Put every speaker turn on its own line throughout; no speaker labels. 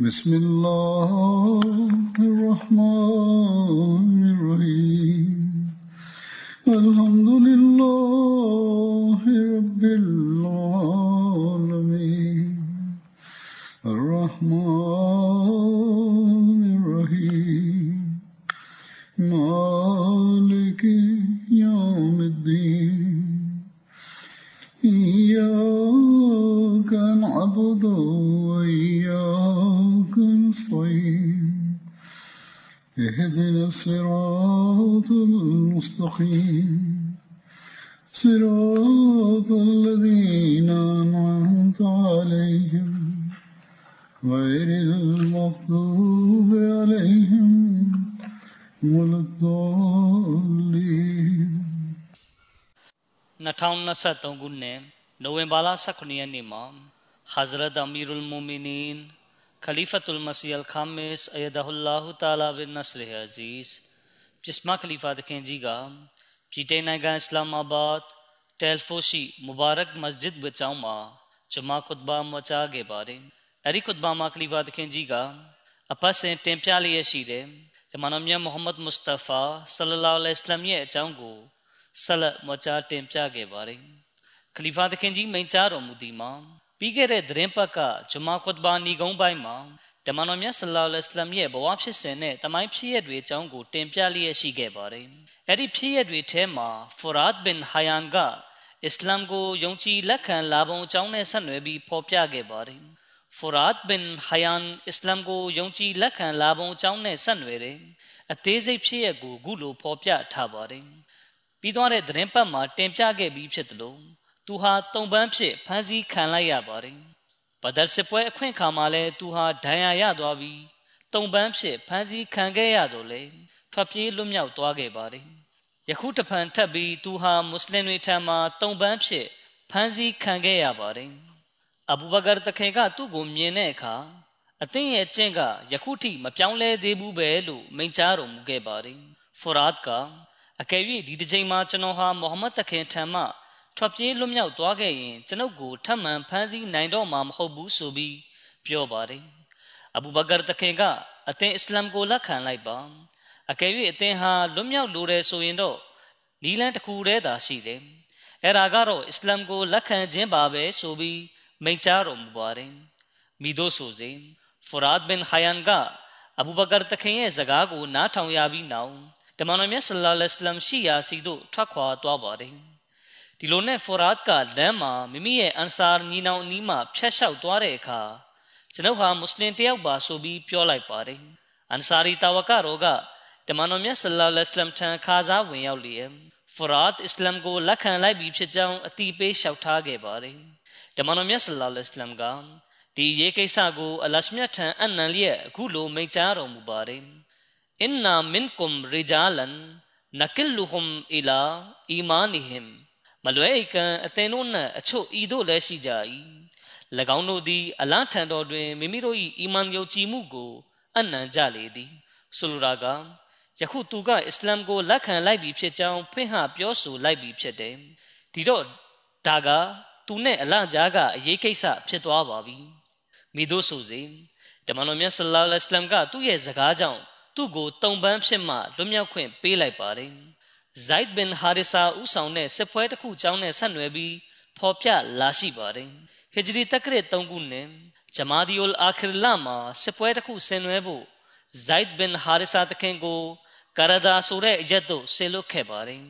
بسم الله الرحمن
2023ခုနှစ်နိုဝင်ဘာလ18ရက်နေ့မှာ Hazrat Amirul Mu'minin Khalifatul Masih Al-Khamis Ayadahullah Ta'ala bin Nasr Aziz ပြစ်မခလီဖာတခင်ကြီးကပြည်ထိုင်နိုင်ငံအစ္စလာမာဘတ်တယ်ဖိုရှိမူဘာရက်မစဂျစ်ဝကျောင်းမှာဂျမာခွတ်ဘာမချာခဲ့ပါတယ်အဲဒီခွတ်ဘာမှာခလီဖာတခင်ကြီးကအပတ်စဉ်တင်ပြလျက်ရှိတယ်အမန်အမြတ်မုဟမ္မဒ်မုစတဖာဆလလောလဟ်အလัยဟိဝါစလမ်ရဲ့အကြောင်းကို ဆက်လက်မချာတင်ပြခဲ့ပါတယ်ခလီဖာသခင်ကြီးမိန့်ကြားတော်မူသည်မှာပြီးခဲ့တဲ့သတင်းပတ်ကဂျမာခွတ်ဘာနီကုန်းပိုင်းမှာတမန်တော်မြတ်ဆလ္လာလဟ်အလัยဟိဝါစလမ်ရဲ့ဘဝဖြစ်စဉ်နဲ့တမိုင်းဖြစ်ရပ်တွေအကြောင်းကိုတင်ပြလျက်ရှိခဲ့ပါတယ်အဲ့ဒီဖြစ်ရပ်တွေထဲမှာဖူရတ်ဘင်ဟယန်ကအစ္စလာမ်ကိုယုံကြည်လက်ခံလာပုံအကြောင်းနဲ့ဆက်နွယ်ပြီးဖော်ပြခဲ့ပါတယ်ဖူရတ်ဘင်ဟယန်အစ္စလာမ်ကိုယုံကြည်လက်ခံလာပုံအကြောင်းနဲ့ဆက်နွယ်တယ်အသေးစိတ်ဖြစ်ရပ်ကိုခုလိုဖော်ပြထားပါတယ် ပြီးသွားတဲ့သတင်းပတ်မှာတင်ပြခဲ့ပြီးဖြစ်တယ်လို့သူဟာတုံပန်းဖြစ်ဖမ်းဆီးခံလိုက်ရပါတယ်။ဘဒရ်စစ်ပွဲအခွင့်အခါမှာလည်းသူဟာဒဏ်ရာရသွားပြီးတုံပန်းဖြစ်ဖမ်းဆီးခံခဲ့ရတော့လေထွက်ပြေးလွတ်မြောက်သွားခဲ့ပါတယ်။ယခုတဖန်ထပ်ပြီးသူဟာမွတ်စလင်တွေထံမှတုံပန်းဖြစ်ဖမ်းဆီးခံခဲ့ရပါတယ်။အဘူဘကာတခင်ကသူ့ကိုမြင်တဲ့အခါအသင်ရဲ့ကျင့်ကယခုထိမပြောင်းလဲသေးဘူးပဲလို့မိန့်ကြားတော်မူခဲ့ပါတယ်။ဖူရတ်က အကယ်၍ဒီတစ်ချိန်မှာကျွန်တော်ဟာမိုဟမ္မဒ်တခင်ထံမှထွက်ပြေးလွတ်မြောက်သွားခဲ့ရင်ကျွန်ုပ်ကိုထပ်မံဖမ်းဆီးနိုင်တော့မှာမဟုတ်ဘူးဆိုပြီးပြောပါတယ်အဘူဘကာတခင်ကအသင်အစ္စလာမ်ကိုလက်ခံလိုက်ပါအကယ်၍အသင်ဟာလွတ်မြောက်လိုတယ်ဆိုရင်တော့နီလန်းတစ်ခုတည်းသာရှိတယ်အဲ့ဒါကတော့အစ္စလာမ်ကိုလက်ခံခြင်းပါပဲဆိုပြီးမိန့်ကြားတော်မူပါတယ်မိတို့ဆိုစေဖူရတ်ဘင်ဟယန်ကအဘူဘကာတခင်ရဲ့စကားကိုနားထောင်ရပြီးနောက် တမန်တော်မြတ်ဆလ္လာလဟ်အလိုင်းရှိရာစီသို့ထွက်ခွာသွားပါတယ်ဒီလိုနဲ့ဖော်ရတ်ကလမ်းမှာမိမိရဲ့အန်ဆာညီနောင်အနီးမှာဖျက်လျှောက်သွားတဲ့အခါကျွန်ုပ်ဟာမွတ်စလင်တယောက်ပါဆိုပြီးပြောလိုက်ပါတယ်အန်ဆာရီတာဝကရောကတမန်တော်မြတ်ဆလ္လာလဟ်အလိုင်းထံခါစားဝင်ရောက်လျက်ဖော်ရတ်အစ္စလာမ်ကိုလက်ခံလိုက်ပြီးဖြစ်ကြောင်းအတိပေးလျှောက်ထားခဲ့ပါတယ်တမန်တော်မြတ်ဆလ္လာလဟ်အလိုင်းကဒီရေးကိစ္စကိုအလရှမြတ်ထံအနံလျက်အခုလိုမိန့်ကြားတော်မူပါတယ် အင်နာမင်ကွမ်ရီဂျာလန်နကလ်လူဟွမ်အီလာအီမာနီဟင်မလွဲအိကံအသင်တို့နှင့်အချို့ဤတို့လည်းရှိကြ၏၎င်းတို့သည်အလားထံတော်တွင်မိမိတို့၏အီမန်ယုံကြည်မှုကိုအနံကြလေသည်ဆိုလိုတာကယခုသူကအစ္စလာမ်ကိုလက်ခံလိုက်ပြီဖြစ်ကြောင်းဖွင့်ဟပြောဆိုလိုက်ပြီဖြစ်တယ်ဒီတော့ဒါကသူနဲ့အလကြားကအရေးကိစ္စဖြစ်သွားပါပြီမိတို့ဆိုစေတမန်တော်မြတ်ဆလ္လာလဟ်အလัยဟိဝါစလမ်ကသူ့ရဲ့စကားကြောင့် သူ့ကိုတုံပန်းဖြစ်မှလွတ်မြောက်ခွင့်ပေးလိုက်ပါတယ်ဇိုက်ဘင်ဟာရီဆာဦးဆောင်တဲ့စစ်ပွဲတစ်ခုကြောင်းနဲ့ဆက်နွယ်ပြီးဖော်ပြလာရှိပါတယ်ဟီဂျရီတက္ကရ3ခုနှစ်ဂျမာဒီအူလ်အာခီရလာမှာစစ်ပွဲတစ်ခုဆင်နွှဲဖို့ဇိုက်ဘင်ဟာရီဆာတခင်ကိုကာရဒါဆိုတဲ့အရက်သို့ဆေလွတ်ခဲ့ပါတယ်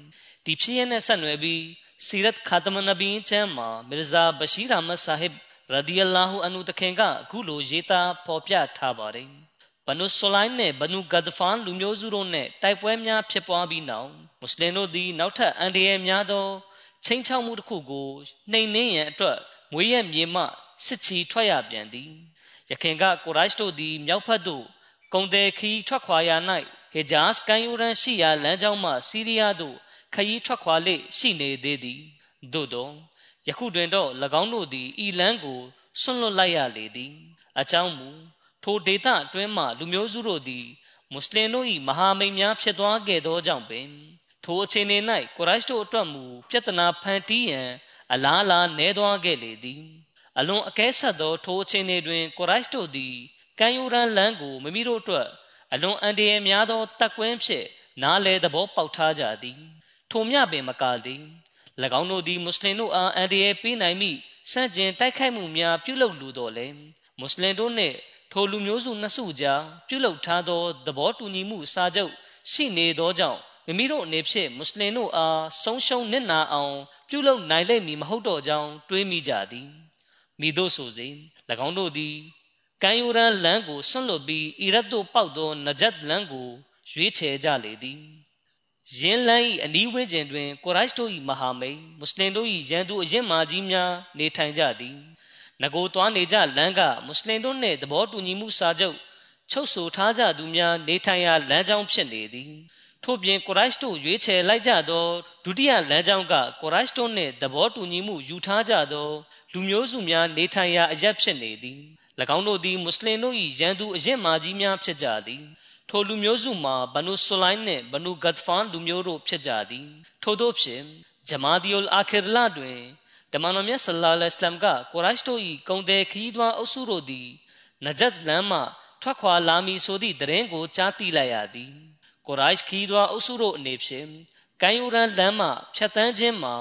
ဒီဖြစ်ရနဲ့ဆက်နွယ်ပြီးစီရတ်ခါတမနဘီချမ်းမှာမီရဇာဘရှိရအမတ်ဆာဟစ်ရဒီအလာဟူအန်ဟူတခင်ကအခုလိုရေးသားဖော်ပြထားပါတယ် ဘနုဆလိုင်းနဲ့ဘနုဂဒဖန်လူမျိုးစုတို့နဲ့တိုက်ပွဲများဖြစ်ပွားပြီးနောက်မွတ်စလင်တို့သည်နောက်ထပ်အန်ဒီရဲများသောချင်းချောက်မှုတစ်ခုကိုနှိမ်နှင်းရန်အတွက်မွေးရမြေမှစစ်ချီထွက်ရပြန်သည်ယယခင်ကကိုရိုက်တို့သည်မြောက်ဖက်သို့ကုံတယ်ခီးထွက်ခွာရာ၌ဟေဂျာစ်ကန်ယူရန်ရှိရာလမ်းကြောင်းမှစီးရီးယားသို့ခရီးထွက်ခွာလေရှိနေသေးသည်သို့သောယခုတွင်တော့၎င်းတို့သည်ဤလန်းကိုဆွန့်လွတ်လိုက်ရလေသည်အကြောင်းမူ ထိုဒေသအတွင်းမှလူမျိုးစုတို့သည်မွတ်စလင်တို့၏မဟာမိတ်များဖြစ်သွားခဲ့သောကြောင့်ပင်ထိုအခြေအနေ၌ကိုရိုက်တို့အတွက်မူပြဿနာဖန်တီးရန်အလားလာနေသွားခဲ့လေသည်အလွန်အကဲဆက်သောထိုအခြေအနေတွင်ကိုရိုက်တို့သည်ကံယူရန်လန်းကိုမိမိတို့အတွက်အလွန်အန္တရာယ်များသောတက်ကွင်းဖြင့်နားလေသဘောပေါက်ထားကြသည်ထိုမြပင်မကသည်၎င်းတို့သည်မွတ်စလင်တို့အားအန္တရာယ်ပေးနိုင်မိစန့်ကျင်တိုက်ခိုက်မှုများပြုလုပ်လိုတော်လဲမွတ်စလင်တို့နှင့် ထိုလူမျိုးစုနှစ်စုကြားပြုလုပ်ထားသောသဘောတူညီမှုစာချုပ်ရှိနေသောကြောင့်မိမိတို့အနေဖြင့်မွတ်စလင်တို့အားဆုံးရှုံးနစ်နာအောင်ပြုလုပ်နိုင်လိမ့်မည်မဟုတ်တော့ကြောင်းတွေးမိကြသည်မိတို့ဆိုစေ၎င်းတို့သည်ကံယူရန်လမ်းကိုဆွန့်လွတ်ပြီးအီရတ်သို့ပေါက်သောနဂျတ်လမ်းကိုရွေးချယ်ကြလေသည်ယင်းလန်း၏အနီးဝန်းကျင်တွင်ကိုရိုက်တို့၏မဟာမိတ်မွတ်စလင်တို့၏ရန်သူအရင်မာကြီးများနေထိုင်ကြသည် ငကိုသွားနေကြလမ်းကမွတ်စလင်တို့နှင့်သဘောတူညီမှုစာချုပ်ချုပ်ဆိုထားကြသူများနေထိုင်ရာလမ်းကြောင်းဖြစ်နေသည်ထို့ပြင်ကိုရိုက်တို့ရွေးချယ်လိုက်ကြသောဒုတိယလမ်းကြောင်းကကိုရိုက်တို့နှင့်သဘောတူညီမှုယူထားကြသောလူမျိုးစုများနေထိုင်ရာအရက်ဖြစ်နေသည်၎င်းတို့သည်မွတ်စလင်တို့၏ရန်သူအရင်မာကြီးများဖြစ်ကြသည်ထိုလူမျိုးစုမှာဘနုဆူလိုင်းနှင့်ဘနုဂတ်ဖန်လူမျိုးတို့ဖြစ်ကြသည်ထို့သောဖြင့်ဂျမာဒီအလ်အာခီရလာတွင် တမန်တော်မြတ်ဆလ္လာလဟ်အလัยဟ်ကကိုရိုက်တို့၏ကုံတယ်ခီးသွွားအုပ်စုတို့သည်နဂျတ်လမ်းမှထွက်ခွာလာမည်ဆိုသည့်တရင်ကိုကြားသိလိုက်ရသည်ကိုရိုက်ခီးသွွားအုပ်စုတို့အနေဖြင့်ကံယူရန်လမ်းမှဖြတ်တန်းခြင်းမှာ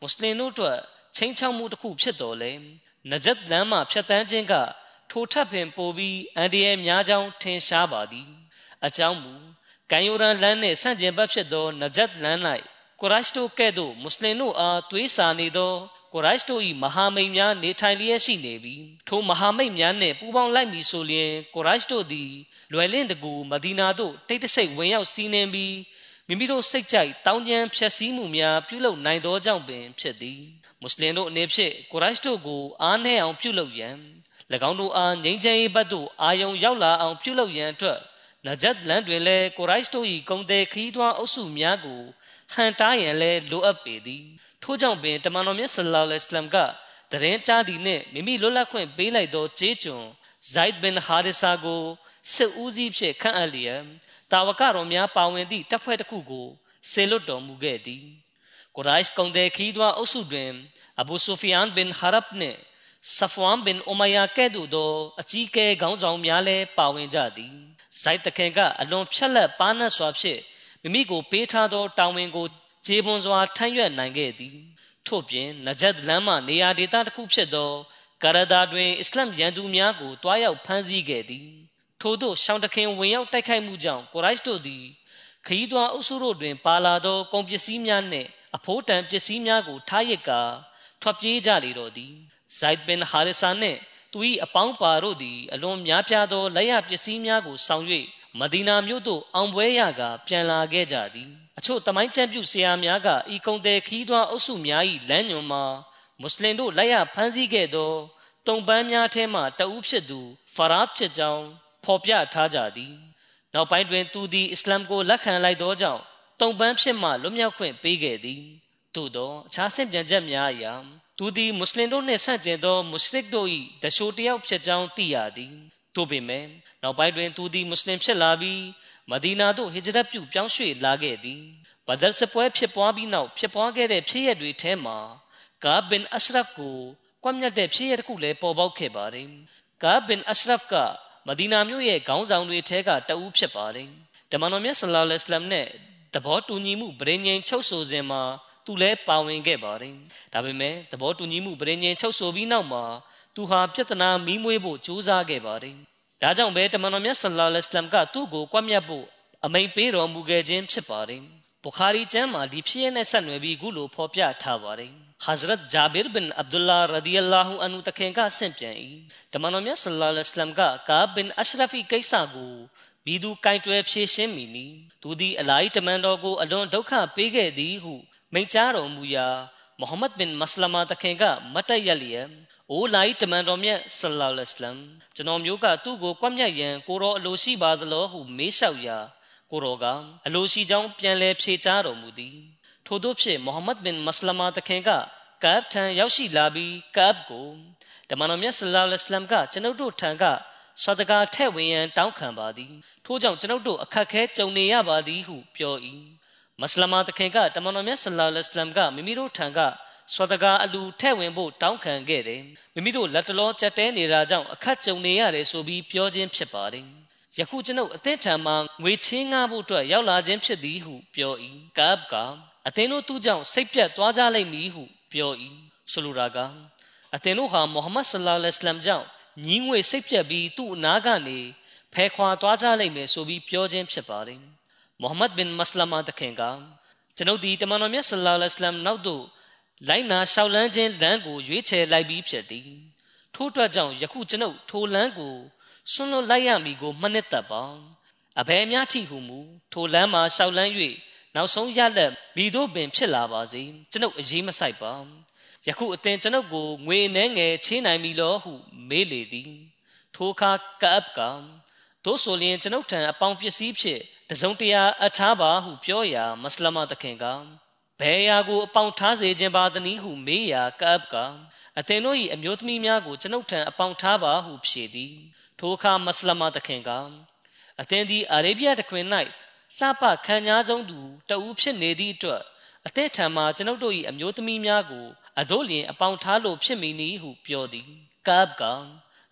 မွတ်စလင်တို့အတွက်ချင်းချောက်မှုတစ်ခုဖြစ်တော်လဲနဂျတ်လမ်းမှဖြတ်တန်းခြင်းကထိုထပ်ပင်ပိုပြီးအန်ဒီရဲ့များကြောင်းထင်ရှားပါသည်အကြောင်းမူကံယူရန်လမ်းနှင့်ဆန့်ကျင်ဘက်ဖြစ်သောနဂျတ်လမ်း၌ကုရိုက်တို့ကဲ့သို့မွတ်စလင်တို့အားသွေးစာနေသော ကိုရိုက်တို့၏မဟာမိတ်များနေထိုင်လျက်ရှိနေပြီးထိုမဟာမိတ်များနှင့်ပူးပေါင်းလိုက်မည်ဆိုလျှင်ကိုရိုက်တို့သည်လွယ်လင့်တကူမဒီနာသို့တိတ်တဆိတ်ဝင်ရောက်စီးနှင်းပြီးမိမိတို့စိတ်ကြိုက်တောင်းကျမ်းဖြည့်ဆည်းမှုများပြုလုပ်နိုင်သောကြောင့်ပင်ဖြစ်သည်မွတ်စလင်တို့အနေဖြင့်ကိုရိုက်တို့ကိုအားနည်းအောင်ပြုလုပ်ရန်၎င်းတို့အားငြိမ်းချမ်းရေးဘက်သို့အာယုံရောက်လာအောင်ပြုလုပ်ရန်အတွက်နဂျတ်လန်တွင်လည်းကိုရိုက်တို့၏ဂုံတဲ့ခီးသွွားအုပ်စုများကိုဟန်တားရန်လည်းလိုအပ်ပေသည် ထို့ကြောင့်ပင်တမန်တော်မြတ်ဆလ္လာလဟ်အလိုင်းကတရင်ကြားသည်နှင့်မိမိလွတ်လပ်ခွင့်ပေးလိုက်သောကျေးကျွန်ဇိုက်ဘင်ဟာရစ်ဆာကိုစစ်ဦးစီးဖြင့်ခန့်အပ်လျက်တာဝကတော်များပါဝင်သည့်တပ်ဖွဲ့တစ်ခုကိုဆေလွတ်တော်မူခဲ့သည်ကိုရိုက်ကုံတဲ့ခီးသွွားအုပ်စုတွင်အဘူဆူဖီယန်ဘင်ဟာရပ်နှင့်ဆဖဝမ်ဘင်အိုမယာကဲ့သို့သောအကြီးအကဲခေါင်းဆောင်များလည်းပါဝင်ကြသည်ဇိုက်တခင်ကအလွန်ဖြက်လက်ပါနတ်စွာဖြင့်မိမိကိုပေးထားသောတာဝန်ကို ခြေပွန်စွာထမ်းရွက်နိုင်ခဲ့သည်ထို့ပြင်နဂျတ်လမ်းမှနေရာဒေသတစ်ခုဖြစ်သောကာရဒါတွင်အစ္စလမ်ရန်သူများကိုတွားရောက်ဖမ်းဆီးခဲ့သည်ထို့သောရှောင်းတခင်ဝင်ရောက်တိုက်ခိုက်မှုကြောင့်ကိုရိုက်တို့သည်ခရီးသွားအုပ်စုတို့တွင်ပါလာသောကုန်ပစ္စည်းများနှင့်အဖိုးတန်ပစ္စည်းများကိုထားရစ်ကာထွက်ပြေးကြလေတော့သည်ဇိုက်ဘင်ဟာရစ်ဆာနှင့်သူ၏အပေါင်းပါတို့သည်အလွန်များပြားသောလက်ရပစ္စည်းများကိုဆောင်၍မဒီနာမြို့သို့အောင်ပွဲရကပြန်လာခဲ့ကြသည် အချို့တမိုင်းချမ်းပြုဆရာများကဤကုံတဲ့ခီးသွွားအုပ်စုများ၏လမ်းညွန်မှာမွတ်စလင်တို့လက်ရဖမ်းဆီးခဲ့သောတုံပန်းများထဲမှတဦးဖြစ်သူဖရာဖြစ်ကြောင်းဖော်ပြထားကြသည်နောက်ပိုင်းတွင်သူသည်အစ္စလာမ်ကိုလက်ခံလိုက်သောကြောင့်တုံပန်းဖြစ်မှလွတ်မြောက်ခွင့်ပေးခဲ့သည်သို့သောအခြားဆင့်ပြန်ချက်များအရာသူသည်မွတ်စလင်တို့နှင့်ဆန့်ကျင်သောမွတ်စလစ်တို့၏တရှိုးတယောက်ဖြစ်ကြောင်းသိရသည်သို့ပေမဲ့နောက်ပိုင်းတွင်သူသည်မွတ်စလင်ဖြစ်လာပြီး မဒီနာသို့ဟစ်ဂျရတ်ပြုပြောင်းရွှေ့လာခဲ့သည်ဘဒရ်စပွဲဖြစ်ပွားပြီးနောက်ဖြစ်ပွားခဲ့တဲ့ဖြစ်ရပ်တွေထဲမှာကာဘင်အရှရဖ်ကိုကွပ်မျက်တဲ့ဖြစ်ရပ်တစ်ခုလည်းပေါ်ပေါက်ခဲ့ပါတယ်ကာဘင်အရှရဖ်ကမဒီနာမြို့ရဲ့ခေါင်းဆောင်တွေထဲကတဦးဖြစ်ပါတယ်တမန်တော်မြတ်ဆလ္လာလဟ်အလัยဟ်နဲ့သဘောတူညီမှုဗြိဉ္ဉ်ချုပ်ဆိုစဉ်မှာသူလည်းပါဝင်ခဲ့ပါတယ်။ဒါပေမဲ့သဘောတူညီမှုပြည်ငြိမ်ချုပ်ဆိုပြီးနောက်မှာသူဟာပြဿနာမီးမွေးဖို့ကြိုးစားခဲ့ပါတယ်။ ဒါကြောင့်ပဲတမန်တော်မြတ်ဆလ္လာလဟ်အလัยဟ်ကသူ့ကိုကွပ်မျက်ဖို့အမိန်ပေးတော်မူခဲ့ခြင်းဖြစ်ပါတယ်။ဘူခါရီကျမ်းမှာဒီဖြစ်ရတဲ့ဆက်နွယ်ပြီးခုလိုဖော်ပြထားပါတယ်။ Hazrat Jabir bin Abdullah radiyallahu anhu တခင်ကဆင့်ပြန်၏တမန်တော်မြတ်ဆလ္လာလဟ်အလัยဟ်ကကာဘင်အရှရဖီကိစ္စကိုမိသူကင်တွယ်ဖြေရှင်းမိနီသူသည်အလိုက်တမန်တော်ကိုအလွန်ဒုက္ခပေးခဲ့သည်ဟုမိန့်ကြားတော်မူရာမမိုဟမ္မဒ်ဘင်မစလမာတခင်ကမတ်တက်ရလျက် ။အိုလိုက်တမန်တော်မြတ်ဆလောလ္လဟ်အလမ်ကျွန်တော်မျိုးကသူ့ကိုကွပ်မျက်ရန်ကိုတော်အလိုရှိပါသလားဟုမေးလျှောက်ရာကိုတော်ကအလိုရှိကြောင်းပြန်လည်ဖြေကြားတော်မူသည်။ထို့သောဖြင့်မုဟမ္မဒ်ဘင်မစလမာတခင်ကကပ်ထံရောက်ရှိလာပြီးကပ်ကိုတမန်တော်မြတ်ဆလောလ္လဟ်အလမ်ကကျွန်ုပ်တို့ထံကဆဒကာထက်ဝင်ရန်တောင်းခံပါသည်ထို့ကြောင့်ကျွန်ုပ်တို့အခက်ခဲကြုံနေရပါသည်ဟုပြော၏မစလမာတခင်ကတမန်တော်မြတ်ဆလောလ္လဟ်အလမ်ကမိမိတို့ထံက ဆွဒကာအလူထဲ့ဝင်ဖို့တောင်းခံခဲ့တယ်မိမိတို့လက်တလောကြက်တဲနေတာကြောင့်အခက်ကြုံနေရတယ်ဆိုပြီးပြောခြင်းဖြစ်ပါတယ်ယခုကျွန်ုပ်အသင်းထံမှငွေချင်းငှားဖို့အတွက်ရောက်လာခြင်းဖြစ်သည်ဟုပြော၏ကပ်ကအသင်းတို့သူ့ကြောင့်စိတ်ပြတ်သွားကြလိမ့်မည်ဟုပြော၏ဆိုလိုတာကအသင်တို့ဟာမိုဟမ္မဒ်ဆလ္လာလဟ်အလัยဟ်ကြောင့်ညီးငွေစိတ်ပြက်ပြီးသူ့အနာကနေဖဲခွာသွားကြလိမ့်မယ်ဆိုပြီးပြောခြင်းဖြစ်ပါတယ်။မိုဟမ္မဒ်ဘင်မစလမာတခင်ကကျွန်ုပ်ဒီတမန်တော်မြတ်ဆလ္လာလဟ်အလัยဟ်နောက်သို့ လိုက်နာလျှောက်လန်းခြင်းလမ်းကိုရွေးချယ်လိုက်ပြီးဖြစ်သည်။ထို့အတွက်ကြောင့်ယခုကျွန်ုပ်ထိုလမ်းကိုဆွန့်လွတ်လိုက်ရမည်ကိုမှတ်နှစ်သက်ပါ။အဘယ်များထိဟုမူထိုလမ်းမှာလျှောက်လန်း၍နောက်ဆုံးရလက်မိတို့ပင်ဖြစ်လာပါစေကျွန်ုပ်အရေးမဆိုင်ပါယခုအသင်ကျွန်ုပ်ကိုငွေနှဲငယ်ချင်းနိုင်ပြီလောဟုမေးလေသည်ထိုအခါကပ်ကတို့ဆိုလျင်ကျွန်ုပ်ထံအပေါင်းပစ္စည်းဖြင့်တစုံတရာအထားပါဟုပြောရာမစလမတခင်က ဘယ်ရာကိုအပေါင်းထားစေခြင်းပါသနည်းဟုမေးရာကပ်ကအသင်တို့၏အမျိုးသမီးများကိုကျွန်ုပ်ထံအပေါင်းထားပါဟုဖြေသည်ထိုအခါမစလမတခင်ကအသင်သည်အာရေဗျတခွင်၌လှပခံညာဆုံးသူတဦးဖြစ်နေသည့်အတွက်အသက်ထံမှကျွန်ုပ်တို့၏အမျိုးသမီးများကိုအတို့လျင်အပေါင်းထားလို့ဖြစ်မည်နည်းဟုပြောသည်ကပ်က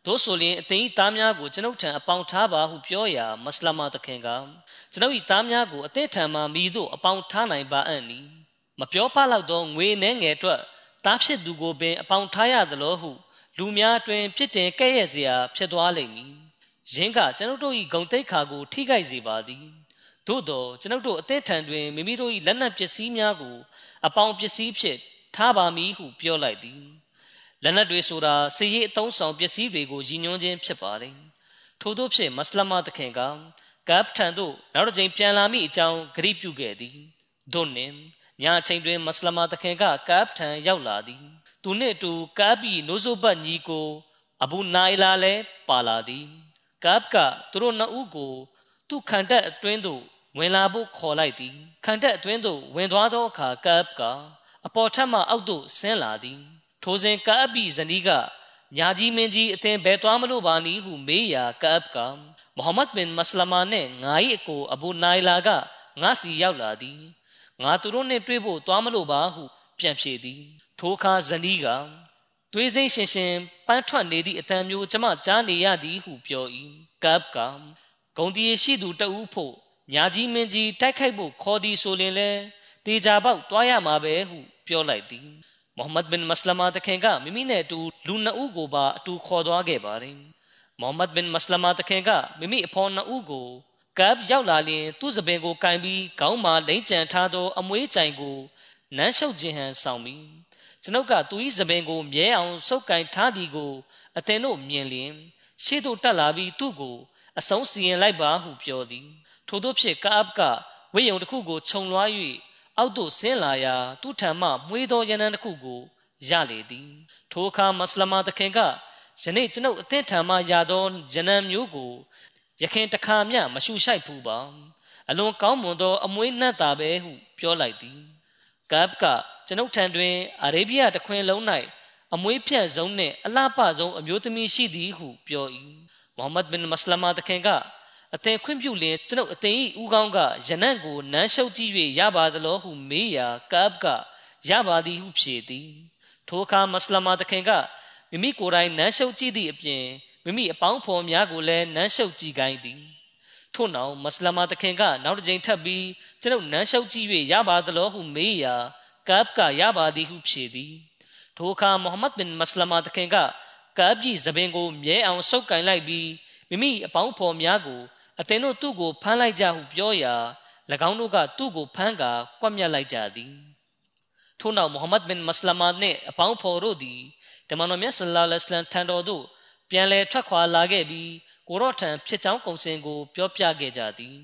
တို့ဆိုလျင်အသိသားများကိုကျွန်ုပ်ထံအပေါင်းထားပါဟုပြောရာမစလမာသခင်ကကျွန်ုပ်၏သားများကိုအသက်ထံမှမိတို့အပေါင်းထားနိုင်ပါအံ့နီ မပြောပလောက်သောငွေနှဲငယ်အတွက်သားဖြစ်သူကိုပင်အပေါင်းထားရသလိုဟု လူများတွင်ဖြစ်တင်ကဲ့ရဲ့စရာဖြစ်သွားလိမ့်မည်ယင်းကကျွန်ုပ်တို့၏ဂုံတိတ်ခါကိုထိခိုက်စေပါသည်သို့သောကျွန်ုပ်တို့အသက်ထံတွင်မိမိတို့၏လက်နက်ပစ္စည်းများကို အပေါင်းပစ္စည်းဖြင့်ထားပါမည်ဟုပြောလိုက်သည်လက်နက်တွေဆိုတာစည်ရည်အုံဆောင်ပစ္စည်းတွေကိုရည်ညွှန်းခြင်းဖြစ်ပါတယ်ထို့သောဖြင့်မစလမသခင်ကကပ်ထံသို့နောက်တစ်ကြိမ်ပြန်လာမိအကြောင်းဂရုပြုခဲ့သည်ဒွန်းနှင့် ညအချိန်တွင်မစလမသခင်ကကပ်ထံရောက်လာသည်သူနှင့်အတူကပ်ပြီးနိုးစိုးပတ်ညီကိုအဘူနိုင်လာလည်းပါလာသည်ကပ်ကသူတို့နှစ်ဦးကိုသူ့ခံတက်အတွင်းသို့ဝင်လာဖို့ခေါ်လိုက်သည်ခံတက်အတွင်းသို့ဝင်သွားသောအခါကပ်ကအပေါ်ထပ်မှအောက်သို့ဆင်းလာသည်ထိုစဉ်ကပ်ပြီးဇနီးကညာကြီးမင်းကြီးအသင်ဘယ်သွားမလို့ပါနည်းဟုမေးရာကပ်ကမိုဟမ္မဒ်ဘင်မစလမာနှင့်ငါ၏အကိုအဘူနိုင်လာကငါစီရောက်လာသည် ငါသူတို့နှင့်တွေ့ဖို့သွားမလို့ပါဟုပြန်ဖြေသည်ထိုအခါဇနီးကသွေးစိမ့်ရှင်ရှင်ပန်းထွက်နေသည့်အတန်မျိုးကျမကြားနေရသည်ဟုပြော၏ကပ်ကဂုံတီရှိသူတဦးဖို့ညာကြီးမင်းကြီးတိုက်ခိုက်ဖို့ခေါ်သည်ဆိုရင်လဲတေချာပေါက်တွားရမှာပဲဟုပြောလိုက်သည်မိုဟမ္မဒ်ဘင်မစလမာတခင်ကမိမိနဲ့အတူလူနှစ်ဦးကိုပါအတူခေါ်သွားခဲ့ပါတယ်မိုဟမ္မဒ်ဘင်မစလမာတခင်ကမိမိအဖော်နှစ်ဦးကို ကပ်ရောက်လာလျင်သူ့စပင်ကိုကင်ပြီးခေါင်းမှာလိမ့်ကြံထားသော အမွေးကြိုင်ကိုနမ်းရှုပ်ခြင်းဟန်ဆောင်ပြီးကျွန်ုပ်ကသူ၏စပင်ကိုမြဲအောင်ဆုပ်ကင်ထားသည်ကိုအသင်တို့မြင်လျင်ရှေ့သို့တက်လာပြီးသူ့ကိုအဆုံးစီရင်လိုက်ပါဟုပြောသည် ထို့သောဖြင့်ကာပ်ကဝိယုံတစ်ခုကိုခြုံလွှား၍အောက်သို့ဆင်းလာရာသူ့ထံမှမွေးသောရနံတစ်ခုကိုရလေသည် ထိုအခါမစလမာတခင်ကယနေ့ကျွန်ုပ်အသင့်ထံမှရသောရနံမျိုးကို ယခင်တခါမျှမရှုရှိုက်ဘူးပါအလွန်ကောင်းမွန်သော အမွေးနှံ့တာပဲဟုပြောလိုက်သည်ကပ်ကကျွန်ုပ်ထံတွင်အာရေဗျတခွင်လုံး၌အမွေးဖြန့်ဆုံးနှင့်အလှပဆုံးအမျိုးသမီးရှိသည်ဟုပြော၏မိုဟမ္မဒ်ဘင်မစလမာတခင်ကအသင်ခွင့်ပြုလင်ကျွန်ုပ်အသင်၏ဦးကောင်းကယနံ့ကိုနမ်းရှုပ်ကြည့်၍ရပါသလိုဟုမေးရာကပ်ကရပါသည်ဟုဖြေသည်ထိုအခါမစလမာတခင်ကမိမိကိုယ်တိုင်နမ်းရှုပ်ကြည့်သည့်အပြင် မိမိအပေါင်းဖော်များကိုလည်းနမ်းရှုပ်ကြည့်ခိုင်းသည်ထို့နောက်မစလမာတခင်ကနောက်တစ်ကြိမ်ထပ်ပြီးကျွန်ုပ်နမ်းရှုပ်ကြည့်၍ရပါသလိုဟုမေးရာကပ်ကရပါသည်ဟုဖြေသည်ထိုအခါမိုဟမ္မဒ်ဘင်မစလမာတခင်ကကပ်ကြီးသပင်ကိုမြဲအောင်ဆုပ်ကင်လိုက်ပြီးမိမိအပေါင်းဖော်များကိုအသင်တို့သူ့ကိုဖမ်းလိုက်ကြဟုပြောရာ၎င်းတို့ကသူ့ကိုဖမ်းကာကွပ်မျက်လိုက်ကြသည်ထို့နောက်မိုဟမ္မဒ်ဘင်မစလမာနှင့်အပေါင်းဖော်တို့သည်တမန်တော်မြတ်ဆလ္လာလဟ်အလိုင်းထံတော်သို့ ပြန်လည်ထွက်ခွာလာခဲ့ပြီးကိုရော့ထံဖြစ်ချောင်းကုံစင်ကို ပြောပြခဲ့ကြသည်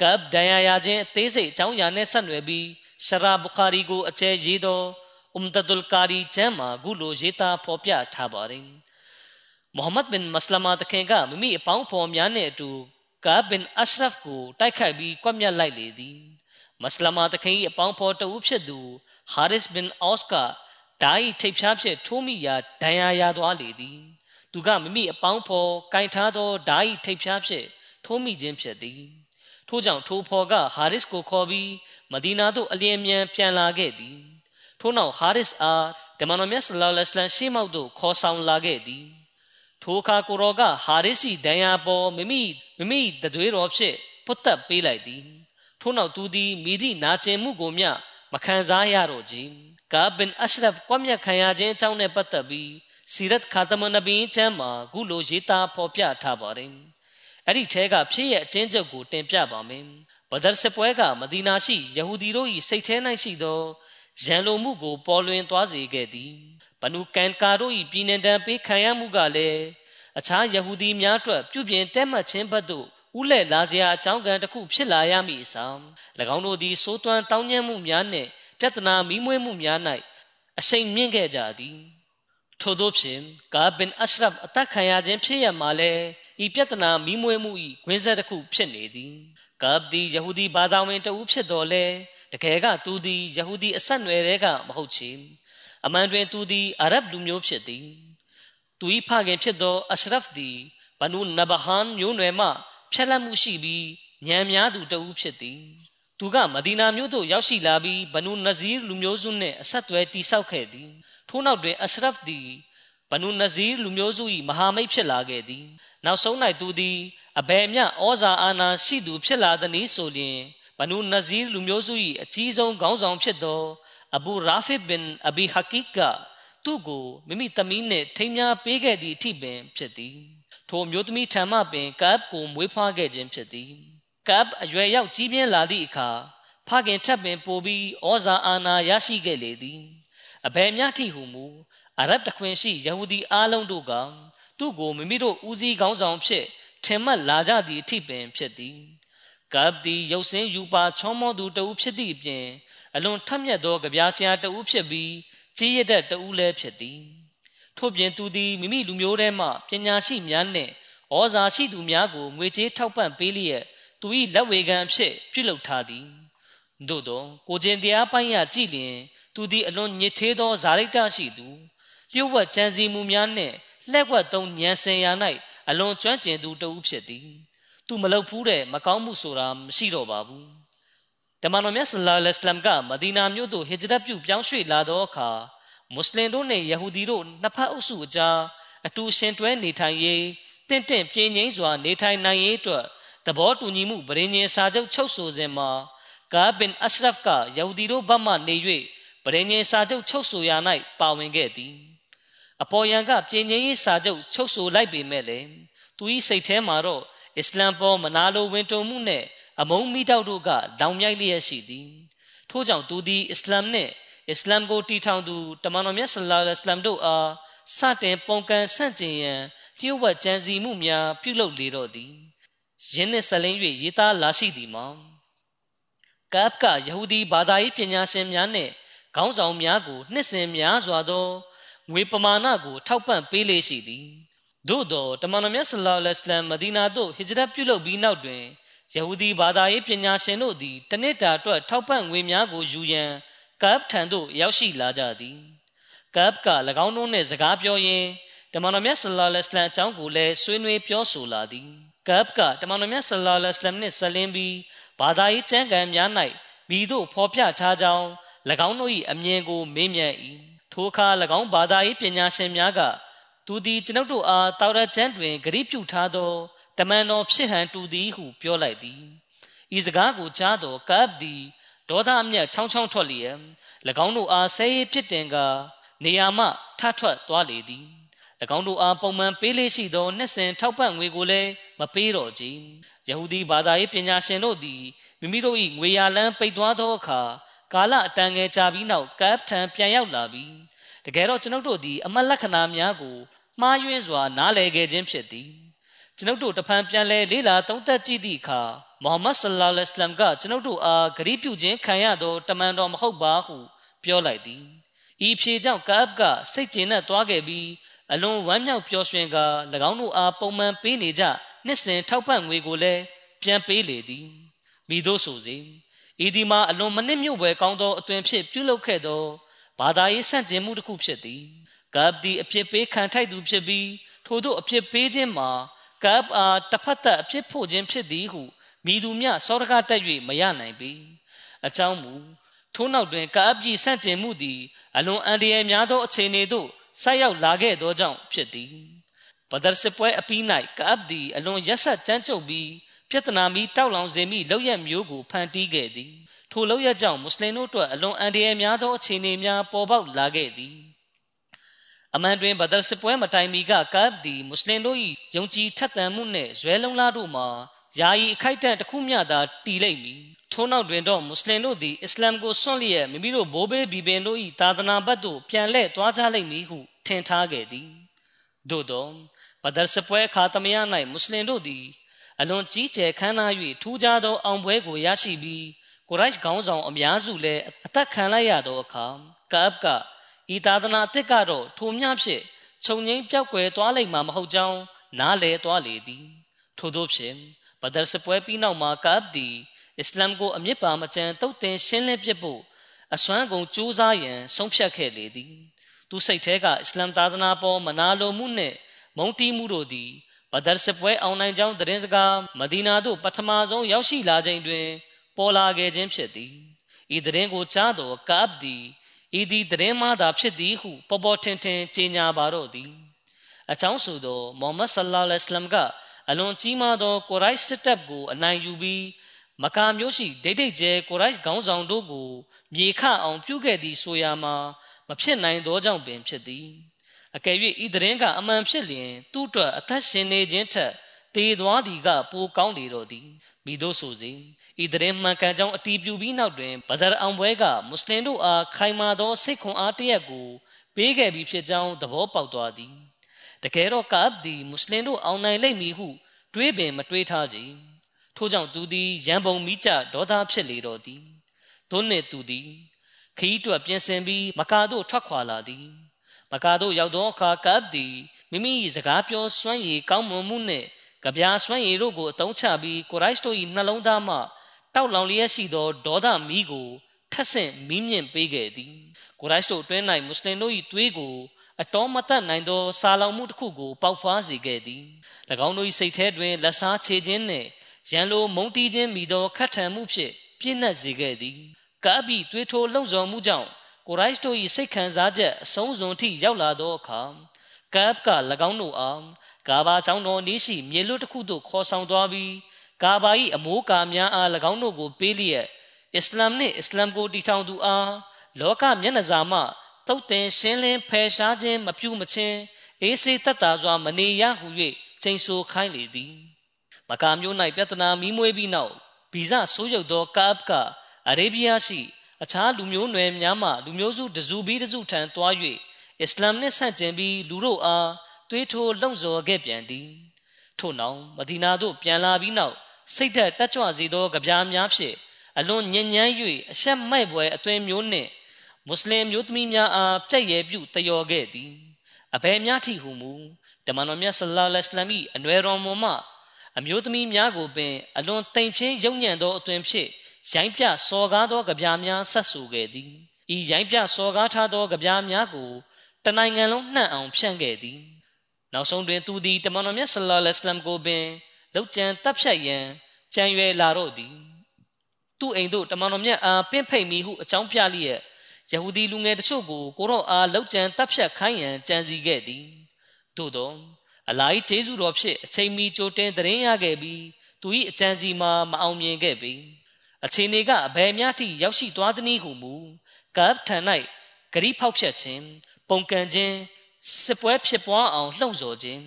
ကပ်ဒန်ယာယာချင်းအသေးစိတ်အကြောင်းအရာနဲ့ဆက်နွယ်ပြီးရှရာဘူခါရီကို အကျဲရေးသောအမ်ဒဒุลကာရီကျမ်းမှာခုလိုရေးသားဖော်ပြထားပါတယ်။မိုဟမ္မဒ်ဘင်မစလမာတခင်ကမိမိအပေါင်းဖော်များနဲ့အတူကာဘင်အရှရဖ်ကိုတိုက်ခိုက်ပြီးကွပ်မျက်လိုက်လေသည်။မစလမာတခင်၏အပေါင်းဖော်တဦးဖြစ်သူဟာရစ်ဘင်အော့စ်ကဓာတ်ထိပ်ဖြားဖြင့်ထိုးမိရာဒဏ်ရာရသွားလေသည်။ သူကမိမိအပေါင်းဖော်ကင်ထားသောဓာတ်ထိပ်ဖြားဖြင့်ထိုးမိခြင်းဖြစ်သည်။ထို့ကြောင့်ထိုဖော်ကဟာရစ်ကိုခေါ်ပြီးမဒီနာသို့အလျင်အမြန်ပြန်လာခဲ့သည်။ထို့နောက်ဟာရစ်အားတမန်တော်မြတ်ဆလ္လာလဟ်အလัยဟိဝါစလမ်ရှေးမောက်သို့ခေါ်ဆောင်လာခဲ့သည်ထိုအခါကိုရောကဟာရစ်စီဒဏ်ရာပေါ်မိမိမိမိတတွေးတော်ဖြင့်ပုတ်တက်ပေးလိုက်သည်ထို့နောက်သူသည်မိသည့်နာကျင်မှုကိုမျှမခံစားရတော့ကြကာဘင်အရှရဖ်ကွမ်မြခံရခြင်းအကြောင်းနဲ့ပတ်သက်ပြီး စီရတ်ခါတမနဘီချမ်းမှာခုလိုရေးသားဖော်ပြထားပါတယ်အဲ့ဒီထဲကဖြစ်ရဲ့အချင်းချုပ်ကိုတင်ပြပါမယ်ဘဒရ်စပွဲကမဒီနာရှိယဟူဒီတို့၏စိတ်ထဲ၌ရှိသောရန်လိုမှုကိုပေါ်လွင်သွားစေခဲ့သည်ဘနုကန်ကာတို့၏ပြည်နယ်တံပေးခံရမှုကလည်းအခြားယဟူဒီများအတွက်ပြုပြင်တက်မှတ်ခြင်းဘက်သို့ဥလဲ့လာစရာအကြောင်းကံတစ်ခုဖြစ်လာရမည်အဆောင်၎င်းတို့သည်စိုးသွမ်းတောင်းကျမ်းမှုများနှင့်ပြဿနာမိမွေးမှုများ၌အရှိန်မြင့်ခဲ့ကြသည် ထို့သောဖြင့်ကာဘင်အရှရဖ်အသက်ခံရခြင်းဖြစ်ရမှာလဲဤပြဿနာမိမွေးမှု၏ခွင်းဆက်တစ်ခုဖြစ်နေသည်ကာဘ်ဒီယဟူဒီဘာသာဝင်တဦးဖြစ်တော်လဲတကယ်ကသူသည်ယဟူဒီအဆက်နွယ်တွေကမဟုတ်ချေအမှန်တွင်သူသည်အာရဗ်လူမျိုးဖြစ်သည်သူ၏ဖခင်ဖြစ်သောအရှရဖ်သည်ဘနူနဘဟန်မျိုးနွယ်မှဖြက်လက်မှုရှိပြီးညံများသူတဦးဖြစ်သည်သူကမဒီနာမြို့သို့ရောက်ရှိလာပြီးဘနူနဇီးလူမျိုးစုနှင့်အဆက်သွယ်တိဆောက်ခဲ့သည် ထို့နောက်တွင်အရှရဖ်သည်ဘနူနဇီးလူမျိုးစု၏မဟာမိတ်ဖြစ်လာခဲ့သည်နောက်ဆုံး၌သူသည်အဘယ်မျှဩဇာအာဏာရှိသူဖြစ်လာသည်နည်းဆိုလျှင်ဘနူနဇီးလူမျိုးစု၏အကြီးဆုံးခေါင်းဆောင်ဖြစ်သောအဘူရာဖီဘင်အဘီဟကီကသူ့ကိုမိမိသမီးနှင့်ထိမ်းများပေးခဲ့သည့်အထိပင်ဖြစ်သည်ထိုမျိုးသမီးထံမှပင်ကပ်ကိုမွေးဖွားခဲ့ခြင်းဖြစ်သည်ကပ်အရွယ်ရောက်ကြီးပြင်းလာသည့်အခါဖခင်ထပ်ပင်ပိုပြီးဩဇာအာဏာရရှိခဲ့လေသည် အဘယ်မျှထိဟုမူအရဗ်တခွင်ရှိယဟူဒီအားလုံးတို့ကသူ့ကိုမိမိတို့ဦးစီးခေါင်းဆောင်ဖြစ်ထင်မှတ်လာကြသည့်အထိပင်ဖြစ်သည်ကပ်ဒီရုပ်စင်းယူပါချောမောသူတဦးဖြစ်သည့်အပြင်အလွန်ထက်မြက်သောကြပြားဆရာတဦးဖြစ်ပြီးကြီးရတဲ့တဦးလည်းဖြစ်သည်ထို့ပြင်သူသည်မိမိလူမျိုးထဲမှပညာရှိများနှင့်ဩဇာရှိသူများကိုငွေကြေးထောက်ပံ့ပေးလျက်သူ၏လက်ဝေခံအဖြစ်ပြုလုပ်ထားသည်သို့သောကိုကျင်တရားပိုင်းရကြည်လျင် သူသည်အလွန်ညစ်သေးသောဇာရိတရှိသူလျှို့ဝှက်ကြံစည်မှုများနှင့်လှက်ွက်သုံးဉာဏ်စင်ရာ၌အလွန်ကျွမ်းကျင်သူတဦးဖြစ်သည်သူမလုပ်ဘူးတဲ့မကောင်းမှုဆိုတာမရှိတော့ပါဘူးတမန်တော်မြတ်ဆလ္လာလဟ်အလိုင်းကမဒီနာမြို့သို့ဟစ်ဂျရတ်ပြုပြောင်းရွှေ့လာသောအခါမွတ်စလင်တို့နဲ့ယဟူဒီတို့နှစ်ဖက်အုပ်စုအကြားအတူရှင်တွဲနေထိုင်ရေးတင့်တင့်ပြင်းငိမ့်စွာနေထိုင်နိုင်ရေးအတွက်သဘောတူညီမှုဗရင်းချင်းစာချုပ်ချုပ်ဆိုစဉ်မှာကာဘင်အရှရဖ်ကယဟူဒီတို့ဘက်မှနေ၍ ဗရင်းချင်းစာချုပ်ချုပ်ဆိုရာ၌ပါဝင်ခဲ့သည်အပေါ်ယံကပြင်းငိမ့်ရေးစာချုပ်ချုပ်ဆိုလိုက်ပေမဲ့လည်းသူ၏စိတ်ထဲမှာတော့အစ္စလမ်ပေါ်မနာလိုဝင်တုံမှုနဲ့အမုန်းမိတောက်တို့ကလောင်မြိုက်လျက်ရှိသည်ထို့ကြောင့်သူသည်အစ္စလမ်နှင့်အစ္စလမ်ကိုတီထောင်သူတမန်တော်မြတ်ဆလ္လာလဟ်အလัยဟ်တို့အားစတင်ပုံကန်ဆန့်ကျင်ရန်လျှို့ဝှက်ကြံစီမှုများပြုလုပ်လေတော့သည်ယင်းနှင့်ဆက်လင်း၍ရေးသားလာရှိသည်မှာကပ်ကယဟူဒီဘာသာရေးပညာရှင်များနှင့် ခေါင်းဆောင်များကိုနှစ်စဉ်များစွာသောငွေပမာဏကိုထောက်ပံ့ပေးလေရှိသည်သို့သောတမန်တော်မြတ်ဆလ္လာလဟ်အလัยဟ်မဒီနာသို့ဟစ်ဂျရတ်ပြုလုပ်ပြီးနောက်တွင်ယဟူဒီဘာသာရေးပညာရှင်တို့သည်တနစ်တာအတွက်ထောက်ပံ့ငွေများကိုယူရန်ကပ်ထံသို့ရောက်ရှိလာကြသည်ကပ်က၎င်းတို့နှင့်စကားပြောရင်းတမန်တော်မြတ်ဆလ္လာလဟ်အလัยဟ်အကြောင်းကိုလည်းဆွေးနွေးပြောဆိုလာသည်ကပ်ကတမန်တော်မြတ်ဆလ္လာလဟ်အလัยဟ်နှင့်ဆက်လင်းပြီးဘာသာရေးကျမ်းဂန်များ၌မိတို့ဖော်ပြထားကြောင်း၎ င်းတို့၏အမြင်ကိုမေးမြန်း၏ထိုအခါ၎င်းဘာသာရေးပညာရှင်များကသူသည်ကျွန်ုပ်တို့အားတောရကျမ်းတွင်ဂရိပြုထားသောတမန်တော်ဖြစ်ဟန်တူသည်ဟုပြောလိုက်သည်ဤစကားကိုကြားသောကပ်သည်ဒေါသအမျက်ချောင်းချောင်းထွက်လျက်၎င်းတို့အားဆဲရေးဖြစ်တင်ကနေရာမှထထွက်သွားလေသည်၎င်းတို့အားပုံမှန်ပေးလေးရှိသောနှစ်စဉ်ထောက်ပံ့ငွေကိုလည်းမပေးတော့ကြယဟူဒီဘာသာရေးပညာရှင်တို့သည်မိမိတို့၏ငွေရလန်းပိတ်သွားသောအခါ ကာလအတန်ငယ်ကြာပြီးနောက်ကပ်ထံပြန်ရောက်လာပြီးတကယ်တော့ကျွန်ုပ်တို့သည်အမတ်လက္ခဏာများကိုမှားယွင်းစွာ နားလည်ခဲ့ခြင်းဖြစ်သည်ကျွန်ုပ်တို့တဖန်ပြန်လဲလေးလာသုံးသက်ကြည့်သည့်အခါမုဟမ္မဒ်ဆလ္လာလဟ်အလัยဟ်ကကျွန်ုပ်တို့အားဂရုပြုခြင်းခံရသောတမန်တော်မဟုတ်ပါဟုပြောလိုက်သည်ဤဤဖြေကြောင့်ကာပ်ကစိတ်ကျဉ်နဲ့သွားခဲ့ပြီးအလွန်ဝမ်းမြောက်ပျော်ရွှင်က၎င်းတို့အားပုံမှန်ပေးနေကြနှစ်စဉ်ထောက်ပံ့ငွေကိုလည်းပြန်ပေးလေသည်မိတို့ဆိုစေ ဤဒီမှာအလွန်မနစ်မြို့ပွဲကောင်းသောအသွင်ဖြစ်ပြုလုပ်ခဲ့သောဘာသာရေးဆန့်ကျင်မှုတစ်ခုဖြစ်သည်ကပ်ဒီအဖြစ်ပေးခံထိုက်သူဖြစ်ပြီးထို့သောအဖြစ်ပေးခြင်းမှာကပ်အားတစ်ဖက်သက်အဖြစ်ဖို့ခြင်းဖြစ်သည်ဟုမိသူမြစောတကားတက်၍မရနိုင်ပေအကြောင်းမူထို့နောက်တွင်ကပ်ပြည်ဆန့်ကျင်မှုသည်အလွန်အန္တရာယ်များသောအခြေအနေသို့ဆိုက်ရောက်လာခဲ့သောကြောင့်ဖြစ်သည်ဘဒရ်စစ်ပွဲအပြီး၌ကပ်သည်အလွန်ရက်ဆက်ကြမ်းကြုတ်ပြီး ပြဿနာမီတောက်လောင်စေမိလောက်ရမျိုးကိုဖန်တီးခဲ့သည်ထိုလောက်ရကြောင့်မွတ်စလင်တို့အတွက်အလွန်အန္တရာယ်များသောအခြေအနေများပေါ်ပေါက်လာခဲ့သည်အမှန်တွင်ဘဒရ်စစ်ပွဲမတိုင်မီကကပ်သည်မွတ်စလင်တို့၏ယုံကြည်ထက်သန်မှုနှင့်ဇွဲလုံးလားတို့မှာယာယီအခိုက်အတန့်တစ်ခုမျှသာတည်လိမ့်မည်ထို့နောက်တွင်တော့မွတ်စလင်တို့သည်အစ္စလာမ်ကိုစွန့်လျက်မိမိတို့ဘိုးဘေးဘီပင်တို့၏သာသနာဘက်သို့ပြန်လှည့်သွားကြလိမ့်မည်ဟုထင်ထားခဲ့သည်သို့သောဘဒရ်စပွဲအခါသမယ၌မွတ်စလင်တို့သည် အလွန်ကြီးကျယ်ခမ်းနား၍ထူးခြားသောအောင်ပွဲကိုရရှိပြီးကိုရိုက်ခေါင်းဆောင်အများစုလည်းအသက်ခံလိုက်ရသောအခါကပ်ကဤသာသနာအစ်စ်ကတော့ထိုမျှဖြင့်ခြုံငိမ့်ပြောက်ွယ်သွားလိမ့်မှာမဟုတ်ကြောင်းနားလေသွားလေသည်ထို့သောဖြင့်ဘဒရ်စပွဲပြီးနောက်မှာကပ်သည်အစ္စလာမ်ကိုအမြင့်ပါမချမ်းတုတ်တင်ရှင်းလင်းပြဖို့အစွမ်းကုန်ကြိုးစားရန်ဆုံးဖြတ်ခဲ့လေသည်သူစိတ်ထဲကအစ္စလာမ်သာသနာပေါ်မနာလိုမှုနှင့်မုန်းတီးမှုတို့သည် ဘဒရ်စပွဲအောင်နိုင်ကြောင်းသတင်းစကားမဒီနာသို့ပထမဆုံးရောက်ရှိလာချိန်တွင် ပေါ်လာခဲ့ခြင်းဖြစ်သည်ဤသတင်းကိုကြားသောကပ်သည်ဤသည်သတင်းမှသာဖြစ်သည်ဟုပေါ်ပေါ်ထင်ထင်ကြေညာပါတော့သည်အချောင်းဆိုသောမိုဟမ္မဒ်ဆလ္လာလဟ်အလัยဟ်ကအလွန်ကြီးမားသောကိုရိုက်စစ်တပ်ကိုအနိုင်ယူပြီးမကာမျိုးရှိဒိတ်ဒိတ်ကျဲကိုရိုက်ခေါင်းဆောင်တို့ကိုမြေခအောင်ပြုခဲ့သည်ဆိုရမှာမဖြစ်နိုင်သောကြောင့်ပင်ဖြစ်သည် အကယ်၍ဤသတင်းကအမှန်ဖြစ်လျင် သူ့အတွက်အသက်ရှင်နေခြင်းထက်တေသွားသည်ကပိုကောင်းလေတော့သည်မိတို့ဆိုစေဤသတင်းမှန်ကန်ကြောင်းအတီးပြူပြီးနောက်တွင်ဘဒရ်အောင်ပွဲကမွတ်စလင်တို့အားခိုင်မာသောစိတ်ခွန်အားတရက်ကိုပေးခဲ့ပြီးဖြစ်ကြောင်းသဘောပေါက်သွားသည်တကယ်တော့ကာပ်သည်မွတ်စလင်တို့အောင်နိုင်လိမ့်မည်ဟုတွေးပင်မတွေးထားကြထို့ကြောင့်သူသည်ရန်ပုံမိကြဒေါသဖြစ်လေတော့သည်သို့နှင့်သူသည်ခီးတွက်ပြင်ဆင်ပြီးမကာတို့ထွက်ခွာလာသည် မကာတို့ရောက်သောအခါကပ်သည်မိမိစကားပြောစွမ်းရည်ကောင်းမွန်မှုနှင့်ကြပြားစွမ်းရည်တို့ကိုအသုံးချပြီးကိုရိုက်စ်တို့၏နှလုံးသားမှတောက်လောင်လျက်ရှိသောဒေါသမီးကိုထက်ဆင့်မီးမြင့်ပေးခဲ့သည်ကိုရိုက်စ်တို့အတွင်း၌မွတ်စလင်တို့၏သွေးကိုအတော်မတတ်နိုင်သောစာလောင်မှုတစ်ခုကိုပေါက်ဖွားစေခဲ့သည်၎င်းတို့၏စိတ်ထဲတွင်လက်စားချေခြင်းနှင့်ရန်လိုမုန်းတီးခြင်းမိသောခတ်ထန်မှုဖြင့်ပြည့်နှက်စေခဲ့သည်ကာဘီသွေးထိုးလှုံ့ဆော်မှုကြောင့် ကိုရိုက်စ်တို့၏စိတ်ခံစားချက်အဆုံးစွန်ထိရောက်လာသောအခါကပ်က၎င်းတို့အားကာဘာချောင်းတော်နေရှိမြေလွတ်တစ်ခုသို့ခေါ်ဆောင်သွားပြီးကာဘာ၏အမိုးကာများအား၎င်းတို့ကိုပေးလျက်အစ္စလာမ်နှင့်အစ္စလာမ်ကိုတည်ထောင်သူအားလောကမျက်နှာစာမှတုတ်တင်ရှင်းလင်းဖယ်ရှားခြင်းမပြုမချင်းအေးစေးတတ်တာစွာမနေရဟု၍ချိန်ဆခိုင်းလေသည်မကာမျိုး၌ပြဿနာမီးမွေးပြီးနောက်ဗီဇဆိုးရုပ်သောကာပ်ကအရေဗီးယားရှိ အခြားလူမျိုးနွယ်များမှလူမျိုးစုတစုပြီးတစုထံတွား၍အစ္စလာမ်နှင့်ဆန့်ကျင်ပြီးလူတို့အားသွေးထိုးလှုံ့ဆော်ခဲ့ပြန်သည်ထို့နောက်မဒီနာသို့ပြန်လာပြီးနောက်စိတ်ဓာတ်တက်ကြွစေသောကြပြားများဖြင့်အလွန်ညဉ့်ညမ်း၍အဆက်မိုက်ပွဲအသွင်မျိုးနှင့်မွတ်စလင်မျိုးသမီးများအားပြည့်ရဲ့ပြုတယောခဲ့သည်အဘယ်များထိဟုမူတမန်တော်မြတ်ဆလ္လာလဟ်အလัยဟိအနွယ်တော်မွန်မှအမျိုးသမီးများကိုပင်အလွန်တိမ်ဖြင်းယုံညံ့သောအသွင်ဖြင့် ရိုင်းပြစော်ကားသောကြပြားများဆက်ဆူခဲ့သည်ဤရိုင်းပြစော်ကားထားသောကြပြားများကိုတနိုင်ငံလုံးနှံ့အောင်ဖြန့်ခဲ့သည်နောက်ဆုံးတွင်သူသည်တမန်တော်မြတ်ဆလ္လာလဟ်အလัยဟိကိုပင်လောက်ကျန်တပ်ဖြတ်ရန်ကြံရွယ်လာတော့သည်သူ့အိမ်သို့တမန်တော်မြတ်အားပင့်ဖိတ်မိဟုအကြောင်းပြလျက်ယဟူဒီလူငယ်တချို့ကိုကိုရောအားလောက်ကျန်တပ်ဖြတ်ခိုင်းရန်ကြံစီခဲ့သည်သို့သောအလာကြီးကျေးဇူးတော်ဖြင့်အချိန်မီကြိုတင်သတင်းရခဲ့ပြီးသူ၏အကြံစီမှာမအောင်မြင်ခဲ့ပေ အချိန်တွေကအဘယ်များထိရောက်ရှိသွားသည်နည်းဟုမူကပ်ထန်၌ဂရိဖောက်ဖြတ်ခြင်းပုံကန်ခြင်းစစ်ပွဲဖြစ်ပွားအောင်လှုံ့ဆော်ခြင်း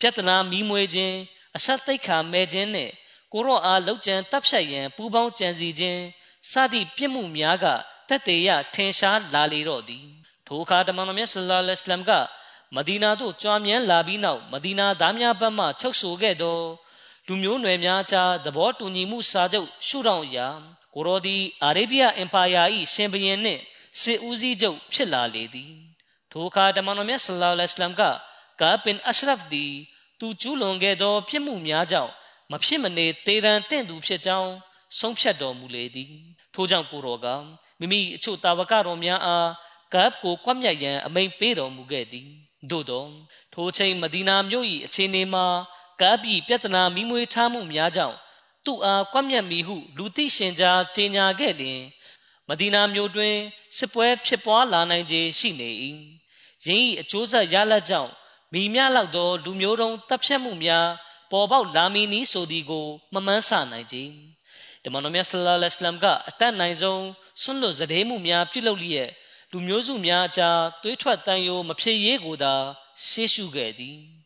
ပြဿနာမီးမွေးခြင်းအဆက်သိခါမဲ့ခြင်းနဲ့ကိုရော့အားလှုပ်ကြံတပ်ဖြတ်ရန်ပူးပေါင်းကြံစီခြင်းစသည့်ပြစ်မှုများကတက်တေရထင်ရှားလာလေတော့သည်ထိုအခါတမန်တော်မြတ်ဆလ္လာလဟ်အလัยဟ်ကမဒီနာသို့ကြွားမြန်းလာပြီးနောက်မဒီနာသားများဘက်မှချုပ်ဆိုခဲ့သော လူမျိုးနွယ်များကြားသဘောတူညီမှုစာချုပ်ရှုထောင့်အရာကိုရောဒီအာရေဗျအင်ပါယာ၏ရှင်ဘုရင်နှင့်စစ်ဦးစီးချုပ်ဖြစ်လာလေသည်ထိုအခါတမန်တော်မြတ်ဆလ္လာလဟ်အလัยဟိဝါစလမ်ကကာဘင်အရှရဖ်သည်သူကျူးလွန်ခဲ့သောပြစ်မှုများကြောင့်မဖြစ်မနေတေရန်တင့်သူဖြစ်ကြောင်းဆုံးဖြတ်တော်မူလေသည်ထို့ကြောင့်ကိုတော်ကမိမိအချို့တာဝကတော်များအားကပ်ကိုကွပ်မျက်ရန်အမိန်ပေးတော်မူခဲ့သည်သို့သောထိုချိန်မဒီနာမြို့၏အခြေအနေမှာ ကပ်၏ပြဿနာမိမွေထားမှုများကြောင့်သူ့အားကွပ်မျက်မိဟုလူသိရှင်ကြားကြေညာခဲ့လျင်မဒီနာမြို့တွင်စစ်ပွဲဖြစ်ပွားလာနိုင်ခြေရှိနေ၏ယင်း၏အကျိုးဆက်ရလဒ်ကြောင့်မိမြလောက်သောလူမျိုးတုံးတပ်ဖြတ်မှုများပေါ်ပေါက်လာမည်နည်းဆိုသည်ကိုမမှန်းဆနိုင်ကြ။တမန်တော်မြတ်ဆလ္လာလဟ်အလัยဟိဝါစလမ်ကအတတ်နိုင်ဆုံးဆွန့်လွတ်စတဲ့မှုများပြုလုပ်လျက်လူမျိုးစုများအကြားသွေးထွက်တန်ယိုမဖြစ်ရေးကိုသာရှေ့ရှုခဲ့သည်။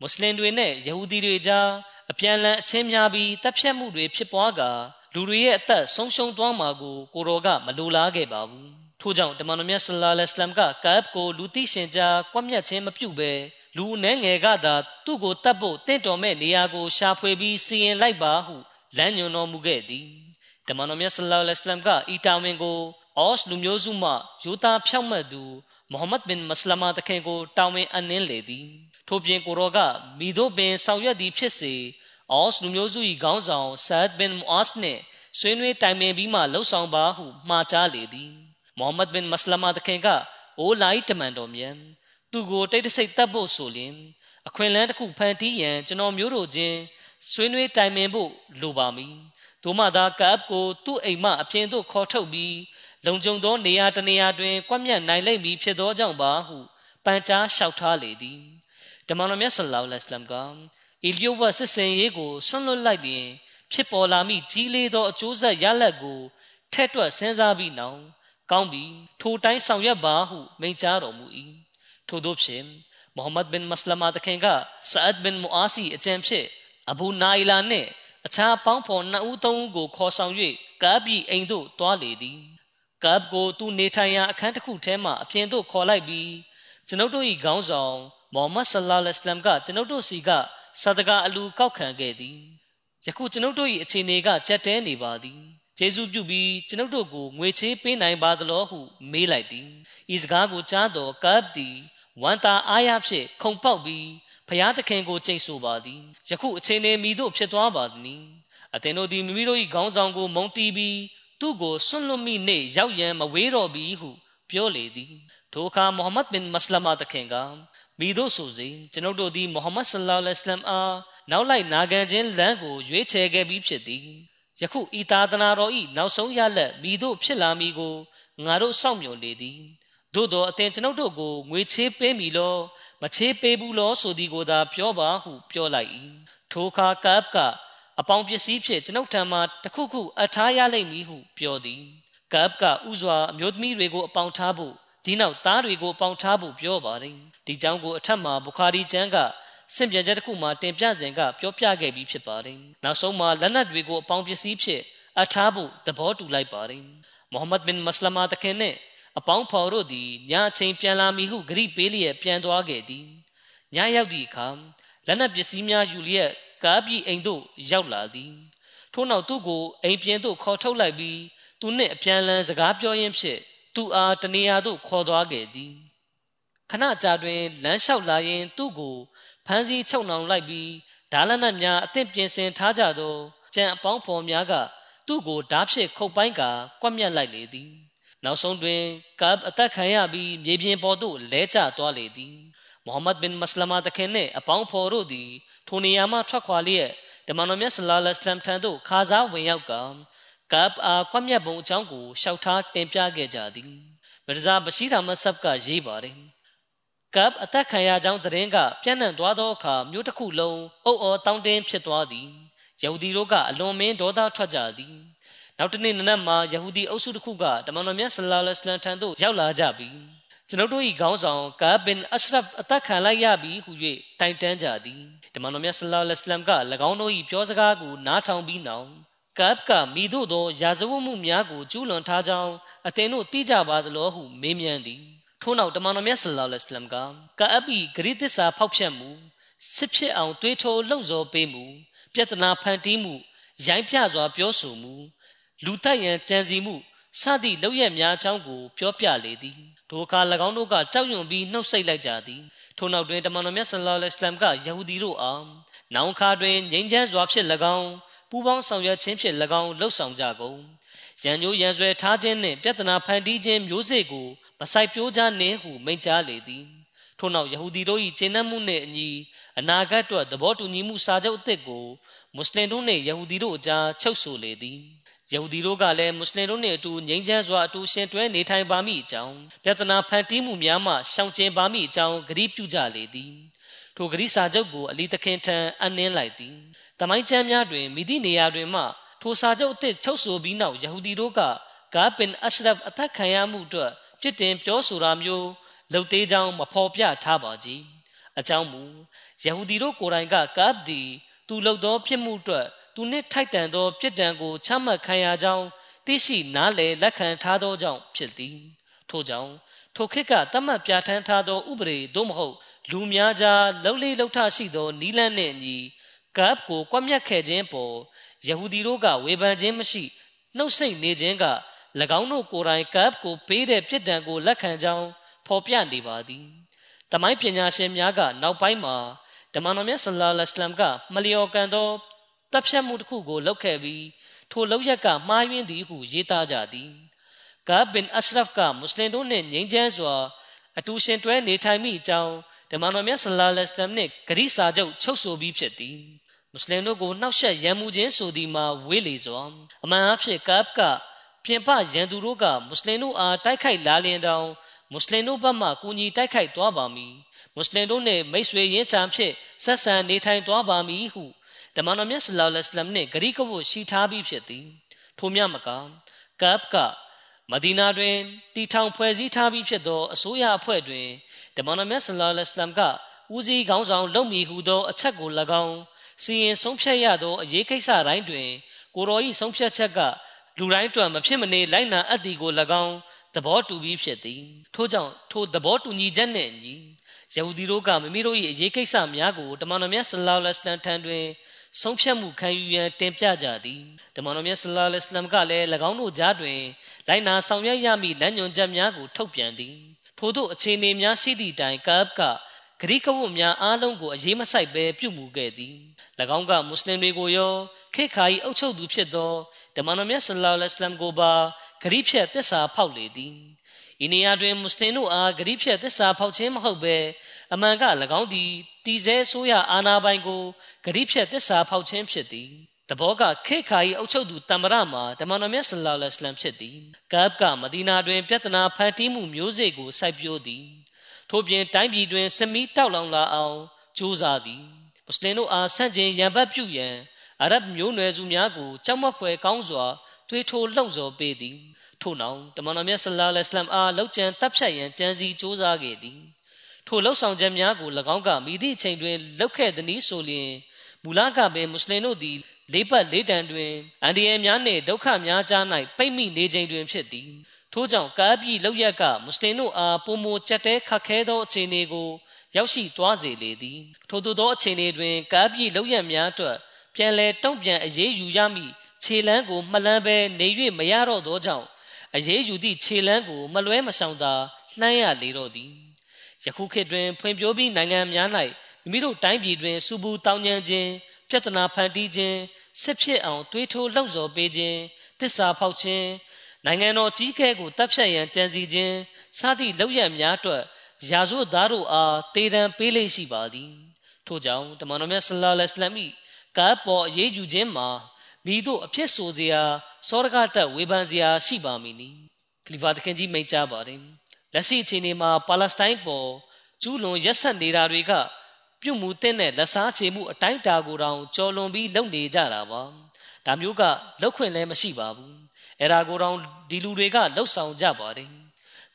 မွတ်စလင်တွေနဲ့ယဟူဒီတွေကြားအပြန်လန်အချင်းများပြီးတပ်ဖြတ်မှုတွေဖြစ်ပွားကာလူတွေရဲ့အသက်ဆုံးရှုံးသွားမှာကိုကိုတော်ကမလိုလားခဲ့ပါဘူး။ထို့ကြောင့်တမန်တော်မြတ်ဆလ္လာလဟ်အလัยဟိဝါစလမ်ကကပ်ကိုလူသိရှင်ကြားကွပ်မျက်ခြင်းမပြုဘဲလူအနှဲငယ်ကသာသူ့ကိုတတ်ဖို့တင့်တော်မဲ့နေရာကိုရှာဖွေပြီးစီရင်လိုက်ပါဟုလမ်းညွှန်တော်မူခဲ့သည်တမန်တော်မြတ်ဆလ္လာလဟ်အလိုင်းမ်ကဤတာဝန်ကိုအော့စ်လူမျိုးစုမှယူသားဖြောက်မှတ်သူမိုဟမ္မဒ်ဘင်မစလမာတခင်ကိုတာဝန်အနှင်းလေသည် ထို့ပြင်ကိုရောကမိတို့ပင်ဆောင်ရွက်သည်ဖြစ်စေအော့စ်လူမျိုးစု၏ခေါင်းဆောင်ဆာဒ်ဘင်မူအာစ်နှင့်ဆွေးနွေးတိုင်ပင်ပြီးမှလှုပ်ဆောင်ပါဟုမှာကြားလေသည်မိုဟမ္မဒ်ဘင်မစလမာတခင်ကအိုလိုက်တမန်တော်မြတ်သူ့ကိုတိတ်တဆိတ်တတ်ဖို့ဆိုရင်အခွင့်အလမ်းတစ်ခုဖန်တီးရန်ကျွန်တော်မျိုးတို့ချင်းဆွေးနွေးတိုင်ပင်ဖို့လိုပါမည်။တို့မှသာကပ်ကိုသူ့အိမ်မှအပြင်သို့ခေါ်ထုတ်ပြီးလုံခြုံသောနေရာတနေရာတွင် ကွက်မြတ်နိုင်လိမ့်မည်ဖြစ်သောကြောင့်ပါဟုပန်ကြားလျှောက်ထားလေသည်။ တမန်တော်မြတ်ဆလ္လာလဟ်အလัยဟိဝါစလမ်ကအီလျိုဝတ်စစ်စင်ရေးကိုဆွန့်လွတ်လိုက်လျင်ဖြစ်ပေါ်လာမိကြီးလေးသောအကျိုးဆက်ရလဒ်ကိုထက်တွက်စဉ်းစားပြီးနောက်ကောင်းပြီထိုတိုင်းဆောင်ရွက်ပါဟုမိန့်ကြားတော်မူ၏ထို့သောဖြင့်မိုဟမ္မဒ်ဘင်မစလမာတခင်ကဆာအဒ်ဘင်မူအာစီအကျံဖြစ်အဘူနာအီလာနှင့်အခြားပေါင်းဖော်နှစ်ဦးသုံးဦးကိုခေါ်ဆောင်၍ကာဘီအိမ်သို့တွားလေသည်ကာဘ်ကိုသူနေထိုင်ရာအခန်းတစ်ခုထဲမှအပြင်သို့ခေါ်လိုက်ပြီးကျွန်ုပ်တို့၏ခေါင်းဆောင် မိုဟမ္မဒ်ဆလ္လာလဟ်အလัยဟ်ကကျွန်ုပ်တို့စီကဆဒကာအလူကောက်ခံခဲ့သည်ယခုကျွန်ုပ်တို့၏အခြေအနေကကြက်တဲနေပါသည်ကျေးဇူးပြုပြီးကျွန်ုပ်တို့ကိုငွေချေးပေးနိုင်ပါသလောဟုမေးလိုက်သည်ဤစကားကိုကြားတော်ကပ်သည်ဝမ်းသာအားရဖြင့်ခုန်ပေါက်ပြီးဖျားသခင်ကိုကြိတ်ဆိုပါသည်ယခုအချိန်နေမိတို့ဖြစ်သွားပါသည်အသင်တို့သည်မိမိတို့၏ခေါင်းဆောင်ကိုမုံတီးပြီးသူ့ကိုဆွန့်လွတ်မိနှင့်ရောက်ရန်မဝေးတော့ပြီဟု ပြောလေသည်ထိုအခါမိုဟမ္မဒ်ဘင်မစလမာသခင်က မိတို့ဆိုစေကျွန်ုပ်တို့သည်မိုဟမ္မဒ်ဆလ္လာလဟ်အလိုင်းအားနောက်လိုက်နာခံခြင်းလမ်းကိုရွေးချယ်ခဲ့ပြီးဖြစ်သည်ယခုဤသာသနာတော်ဤနောက်ဆုံးရလက်မိတို့ဖြစ်လာမည်ကိုငါတို့စောင့်မျှော်နေသည်သို့တော်အသင်ကျွန်ုပ်တို့ကိုငွေချေးပေးမည်လောမချေးပေးဘူးလောဆိုသည်ကိုသာပြောပါဟုပြောလိုက်၏ထိုအခါကပ်ကအပေါင်းပစ္စည်းဖြင့်ကျွန်ုပ်ထံမှတခုခုအထားရလိမ့်မည်ဟုပြောသည်ကပ်ကဥစွာအမျိုးသမီးတွေကိုအပေါင်းထားဖို့ ဒီနောက်သားတွေကိုအပေါင်းထားဖို့ပြောပါတယ်ဒီကြောင့်ကိုအထက်မှာဘူခါရီကျမ်းကစင်ပြန်ချက်တစ်ခုမှာတင်ပြစဉ်ကပြောပြခဲ့ပြီးဖြစ်ပါတယ်နောက်ဆုံးမှာလက်နက်တွေကိုအပေါင်းပစ္စည်းဖြင့်အထားဖို့သဘောတူလိုက်ပါတယ်မိုဟမ္မဒ်ဘင်မစလမာတခင်နဲ့အပေါင်းဖော်တို့သည်ညအချိန်ပြန်လာမည်ဟုဂရိပေးလျက်ပြန်သွားခဲ့သည်ညရောက်သည့်အခါလက်နက်ပစ္စည်းများယူလျက်ကားပြီးအိမ်သို့ရောက်လာသည်ထို့နောက်သူ့ကိုအိမ်ပြင်သို့ခေါ်ထုတ်လိုက်ပြီးသူနှင့်အပြန်လန်းစကားပြောရင်းဖြင့် သူအားတနေရာသို့ခေါ်သွားခဲ့သည်ခဏကြာတွင်လမ်းလျှောက်လာရင် သူ့ကိုဖမ်းဆီးချုပ်နှောင်လိုက်ပြီးဓာလနတ်များအသင့်ပြင်ဆင်ထားကြသောကြံအပေါင်းဖော်များကသူ့ကိုဓာဖြင့်ခုတ်ပိုင်းကာကွက်မြက်လိုက်လေသည် နောက်ဆုံးတွင်ကပ်အသက်ခံရပြီးမြေပြင်ပေါ်သို့လဲကျသွားလေသည်မိုဟမ္မဒ်ဘင်မစလမာတခင်နှင့်အပေါင်းဖော်တို့သည်ထိုနေရာမှထွက်ခွာလျက်တမန်တော်မြတ်ဆလာလဟ်အလัยဟ်ထံသို့ခါစားဝင်ရောက်က ကပ်အားကွက်မြက်ပုံအကြောင်းကိုရှောက်ထားတင်ပြခဲ့ကြသည်မရဇာဘရှိရာမဆပ်ကရေးပါတယ်ကပ်အသက်ခံရကြောင်းသတင်းကပြန့်နှံ့သွားသောအခါမြို့တစ်ခုလုံးအုပ်အော်တောင်းတင်းဖြစ်သွားသည်ယဟူဒီတို့ကအလွန်မင်းဒေါသထွက်ကြသည်နောက်တနေ့နနက်မှာယဟူဒီအုပ်စုတစ်ခုကတမန်တော်မြတ်ဆလ္လာလဟ်အလိုင်းထံသို့ရောက်လာကြပြီးကျွန်ုပ်တို့၏ခေါင်းဆောင်ကာဘင်အရှရဖ်အသက်ခံလိုက်ရပြီဟု၍တိုင်တန်းကြသည်တမန်တော်မြတ်ဆလ္လာလဟ်အလိုင်းက၎င်းတို့၏ပြောစကားကိုနားထောင်ပြီးနောက် ကပ်ကမိတို့သောရာဇဝတ်မှုများကိုကျူးလွန်ထားကြောင်းအသင်တို့သိကြပါသလောဟုမေးမြန်းသည်ထို့နောက်တမန်တော်မြတ်ဆလ္လာလဟ်အလိုင်းကကာအဘီဂရိသစ္စာဖောက်ဖျက်မှုစစ်ဖြစ်အောင်တွေးထိုးလှုံ့ဆော်ပေးမှုပြဿနာဖန်တီးမှုရိုင်းပြစွာပြောဆိုမှုလူတက်ရန်ကြံစီမှုစသည့်လောက်ရများအကြောင်းကိုပြောပြလေသည်ဒိုအခါ၎င်းတို့ကကြောက်ရွံ့ပြီးနှုတ်ဆက်လိုက်ကြသည်ထို့နောက်တွင်တမန်တော်မြတ်ဆလ္လာလဟ်အလัยဟိဝါစလမ်ကယဟူဒီတို့အားနောင်ခါတွင်ငြိမ်းချမ်းစွာဖြင့်၎င်း ပူပေါင်းဆောင်ရွက်ခြင်းဖြင့်၎င်းလှုပ်ဆောင်ကြကုန်ရန်ညိုးရန်ဆွဲထားခြင်းနှင့်ပြဿနာဖန်တီးခြင်းမျိုးစေ့ကိုမဆိုင်ပြိုးကြနှင့်ဟုမိန့်ကြားလေသည်ထို့နောက်ယဟူဒီတို့၏ကျင့်နှံ့မှုနှင့်အညီအနာဂတ်အတွက်သဘောတူညီမှုစာချုပ်အသစ်ကိုမွတ်စလင်တို့နှင့်ယဟူဒီတို့အကြားချုပ်ဆိုလေသည်ယဟူဒီတို့ကလည်းမွတ်စလင်တို့နှင့်အတူငြိမ်းချမ်းစွာအတူရှင်တွဲနေထိုင်ပါမိအကြောင်းပြဿနာဖန်တီးမှုများမှရှောင်ကျဉ်ပါမိအကြောင်းဂရုပြုကြလေသည်ထိုဂရိစာချုပ်ကိုအလီတခင်ထံအနှင်းလိုက်သည်။ တမိုင်းကျမ်းများတွင်မိသည့်နေရာတွင်မှထိုစာချုပ်အသစ်ချုပ်ဆိုပြီးနောက်ယဟူဒီတို့ကဂါပင်အရှရဖ်အသက်ခံရမှုအတွက်ပြစ်တင်ပြောဆိုတာမျိုးလုပ်သေးကြောင်းမဖော်ပြထားပါကြ။အကြောင်းမူယဟူဒီတို့ကိုယ်တိုင်ကကာ့ဒီသူလုပ်သောဖြစ်မှုအတွက်သူနှင့်ထိုက်တန်သောပြစ်ဒဏ်ကိုချမှတ်ခံရကြောင်းသိရှိနားလည်လက်ခံထားသောကြောင့်ဖြစ်သည်ထို့ကြောင့်ထိုခေတ်ကတတ်မှတ်ပြဋ္ဌာန်းထားသောဥပဒေသို့မဟုတ်လူများကြားလှုပ်လေလှုပ်ထရှိသောနီလန်းနှင့်အညီ ကပ်ကိုကွက်မြက်ခဲ့ခြင်းပေါ်ယဟူဒီတို့ကဝေဖန်ခြင်းမရှိနှုတ်ဆက်နေခြင်းက၎င်းတို့ကိုယ်တိုင်ကပ်ကိုပေးတဲ့ပြစ်ဒဏ်ကိုလက်ခံကြောင်းဖော်ပြနေပါသည်။တမိုင်းပညာရှင်များကနောက်ပိုင်းမှာဓမ္မတော်မြတ်ဆလ္လာလဟ်အလัยဟ်ကမလျော်ကန်သောတပ်ဖြတ်မှုတစ်ခုကိုလုပ်ခဲ့ပြီးထိုလောက်ရက်ကမှားယွင်းသည်ဟုရေးသားကြသည်။ကာဘင်အရှရဖ်ကမွတ်စလင်တို့နှင့်ငြိမ်းချမ်းစွာအတူရှင်တွဲနေထိုင်မိအကြောင်းဓမ္မတော်မြတ်ဆလ္လာလဟ်အလိုင်းနှင့်ဂရိစာချုပ်ချုပ်ဆိုပြီးဖြစ်သည် မွတ်စလင်တို့ကိုနှောက်ယှက်ရန်မှုခြင်းဆိုသည်မှာဝေးလေစွာအမှန်အဖြစ်ကပ်ကပြင်ပရန်သူတို့ကမွတ်စလင်တို့အားတိုက်ခိုက်လာလျင်တောင်မွတ်စလင်တို့ဘက်မှကူညီတိုက်ခိုက်သွားပါမည်မွတ်စလင်တို့နှင့်မိတ်ဆွေရင်းချံဖြစ်ဆက်ဆံနေထိုင်သွားပါမည်ဟုဓမ္မတော်မြတ်ဆလ္လာလဟ်အလိုင်းနှင့်ဂရိကဝတ်ရှိထားပြီးဖြစ်သည်ထိုမြမကကပ်ကမဒီနာတွင်တီထောင်ဖွဲ့စည်းထားပြီးဖြစ်သောအစိုးရအဖွဲ့တွင်ဓမ္မတော်မြတ်ဆလ္လာလဟ်အလိုင်းကဦးစီးခေါင်းဆောင်လုပ်မည်ဟုသောအချက်ကို၎င်း စီရင်ဆုံးဖြတ်ရသောအရေးကိစ္စတိုင်းတွင် ကိုတော်၏ဆုံးဖြတ်ချက်ကလူတိုင်းအတွက်မဖြစ်မနေလိုက်နာအပ်သည်ကို၎င်းသဘောတူပြီးဖြစ်သည်ထို့ကြောင့်ထိုသဘောတူညီချက်နှင့်အညီယဟူဒီတို့ကမိမိတို့၏အရေးကိစ္စများကိုတမန်တော်မြတ်ဆလ္လာလဟ်အလိုင်းထံတွင်ဆုံးဖြတ်မှုခံယူရန်တင်ပြကြသည်တမန်တော်မြတ်ဆလ္လာလဟ်အလိုင်းကလည်း၎င်းတို့ကြားတွင်လိုက်နာဆောင်ရွက်ရမည့်လမ်းညွှန်ချက်များကိုထုတ်ပြန်သည်ထို့သောအခြေအနေများရှိသည့်တိုင်ကပ်က ဂရိကဝတ်များအားလုံးကိုအရေးမဆိုင်ဘဲပြုမှုခဲ့သည်၎င်းကမွတ်စလင်တွေကိုရောခေခါ၏အုပ်ချုပ်သူဖြစ်သောဓမ္မတော်မြတ်ဆလ္လာလဟ်အလัยဟ်ကိုပါဂရိဖြတ်သစ္စာဖောက်လေသည်ဤနေရာတွင်မွတ်စလင်တို့အားဂရိဖြတ်သစ္စာဖောက်ခြင်းမဟုတ်ဘဲအမှန်က၎င်းသည်တည်ဆဲဆိုးရအာနာပိုင်ကိုဂရိဖြတ်သစ္စာဖောက်ခြင်းဖြစ်သည်တဘောကခေခါ၏အုပ်ချုပ်သူတမ္မရမှာဓမ္မတော်မြတ်ဆလ္လာလဟ်အလัยဟ်ဖြစ်သည်ကပ်ကမဒီနာတွင်ပြဿနာဖန်တီးမှုမျိုးစေ့ကိုစိုက်ပျိုးသည် ထို့ပြင်တိုင်းပြည်တွင်စမီးတောက်လောင်လာအောင်ကြိုးစားသည်မွတ်စလင်တို့အားဆန့်ကျင်ရန်ဘတ်ပြုရန်အရဗ်မျိုးနွယ်စုများကိုကြောက်မက်ဖွယ်ကောင်းစွာတွေးထိုးလှုံ့ဆော်ပေးသည်ထို့နောက်တမန်တော်မြတ်ဆလ္လာလဟ်အလัยဟ်အားလောက်ကျန်တပ်ဖြတ်ရန်ကြံစည်ကြိုးစားခဲ့သည်ထိုလှုပ်ဆောင်ချက်များကို၎င်းကမိသည့်အချိန်တွင်လှုပ်ခဲ့သည်ဆိုလျှင်မူလကပင်မွတ်စလင်တို့သည်လေးပတ်လေးတန်တွင်အန္တရာယ်များနှင့်ဒုက္ခများကြား၌ပိတ်မိနေခြင်းတွင်ဖြစ်သည် ထို့ကြောင့်ကားပြည်လောက်ရက်ကမွတ်စလင်တို့အားပုံမကြက်တဲခတ်ခဲသောအခြေအနေကိုရောက်ရှိသွားစေလေသည်ထို့သောသောအခြေအနေတွင်ကားပြည်လောက်ရက်များအတွက်ပြန်လည်တုံ့ပြန်အရေးယူရမည့်ခြေလန်းကိုမလန်းပဲနေ၍မရတော့သောကြောင့်အရေးယူသည့်ခြေလန်းကိုမလွဲမရှောင်သာလှမ်းရလေတော့သည်ယခုခေတ်တွင်ဖွံ့ဖြိုးပြီးနိုင်ငံများ၌မိမိတို့တိုင်းပြည်တွင်စူပူတောင်းကျမ်းခြင်းပြဿနာဖန်တီးခြင်းစစ်ဖြစ်အောင်တွေးထိုးလှုံ့ဆော်ပေးခြင်းတစ္ဆာဖောက်ခြင်း နိုင်ငံတော်ကြီးကဲကိုတပ်ဖြတ်ရန်ကြံစည်ခြင်းစသည့်လောက်ရများအတွက်ရာဇဝတ်သားတို့အားတေတံပေးလိမ့်ရှိပါသည်ထို့ကြောင့်တမန်တော်မြတ်ဆလ္လာလဟ်အလိုင်းမ်ကားပေါ်အရေးယူခြင်းမှာမိတို့အဖြစ်ဆိုစရာစောရကတက်ဝေဖန်စရာရှိပါမည်နီခလီဖာသခင်ကြီးမိန့်ကြားပါတယ်လက်ရှိအခြေအနေမှာပါလက်စတိုင်းပေါ်ကျူးလွန်ရက်ဆက်နေတာတွေကပြုတ်မှုတဲ့လက်စားချေမှုအတိုင်းတာကိုတောင်ကြော်လွန်ပြီးလုပ်နေကြတာပါဒါမျိုးကလောက်ခွင့်လည်းမရှိပါဘူး အဲ့ဒါကိုတောင်ဒီလူတွေကလှုပ်ဆောင်ကြပါတယ်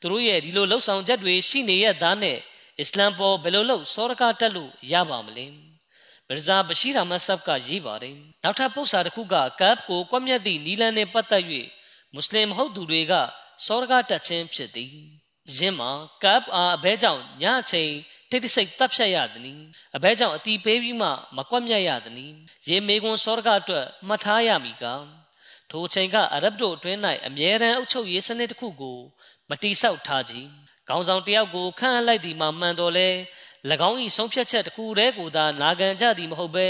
သူတို့ရဲ့ဒီလိုလှုပ်ဆောင်ချက်တွေရှိနေရသားနဲ့အစ္စလမ်ပေါ်ဘယ်လိုလုပ်စောရကတက်လို့ရပါမလဲမရဇာဘရှိရာမဆပ်ကရေးပါတယ်နောက်ထပ်ပု္ပ္ပစာတစ်ခုကကပ်ကိုကွက်မြက်သည့်နီလန်နဲ့ပတ်သက်၍မွတ်စလင်မဟုတ်သူတွေကစောရကတက်ခြင်းဖြစ်သည်ယင်းမှာကပ်အားအဘဲကြောင့်ညအချိန်တိတ်တဆိတ်တပ်ဖြတ်ရသည်။အဘဲကြောင့်အတီးပေးပြီးမှမကွက်မြတ်ရသည်။ရေမေကွန်စောရကအတွက်မှတ်ထားရမည်က ထိုအချိန်ကအရဗ်တို့အတွင်း၌အမြဲတမ်းအုပ်ချုပ်ရေးစနစ်တစ်ခုကိုမတိဆောက်ထားကြ။ခေါင်းဆောင်တယောက်ကိုခန့်အပ်လိုက်သည်မှမှန်တော်လဲ၎င်း၏ဆုံးဖြတ်ချက်တစ်ခုတည်းကိုသာနာခံကြသည်မဟုတ်ဘဲ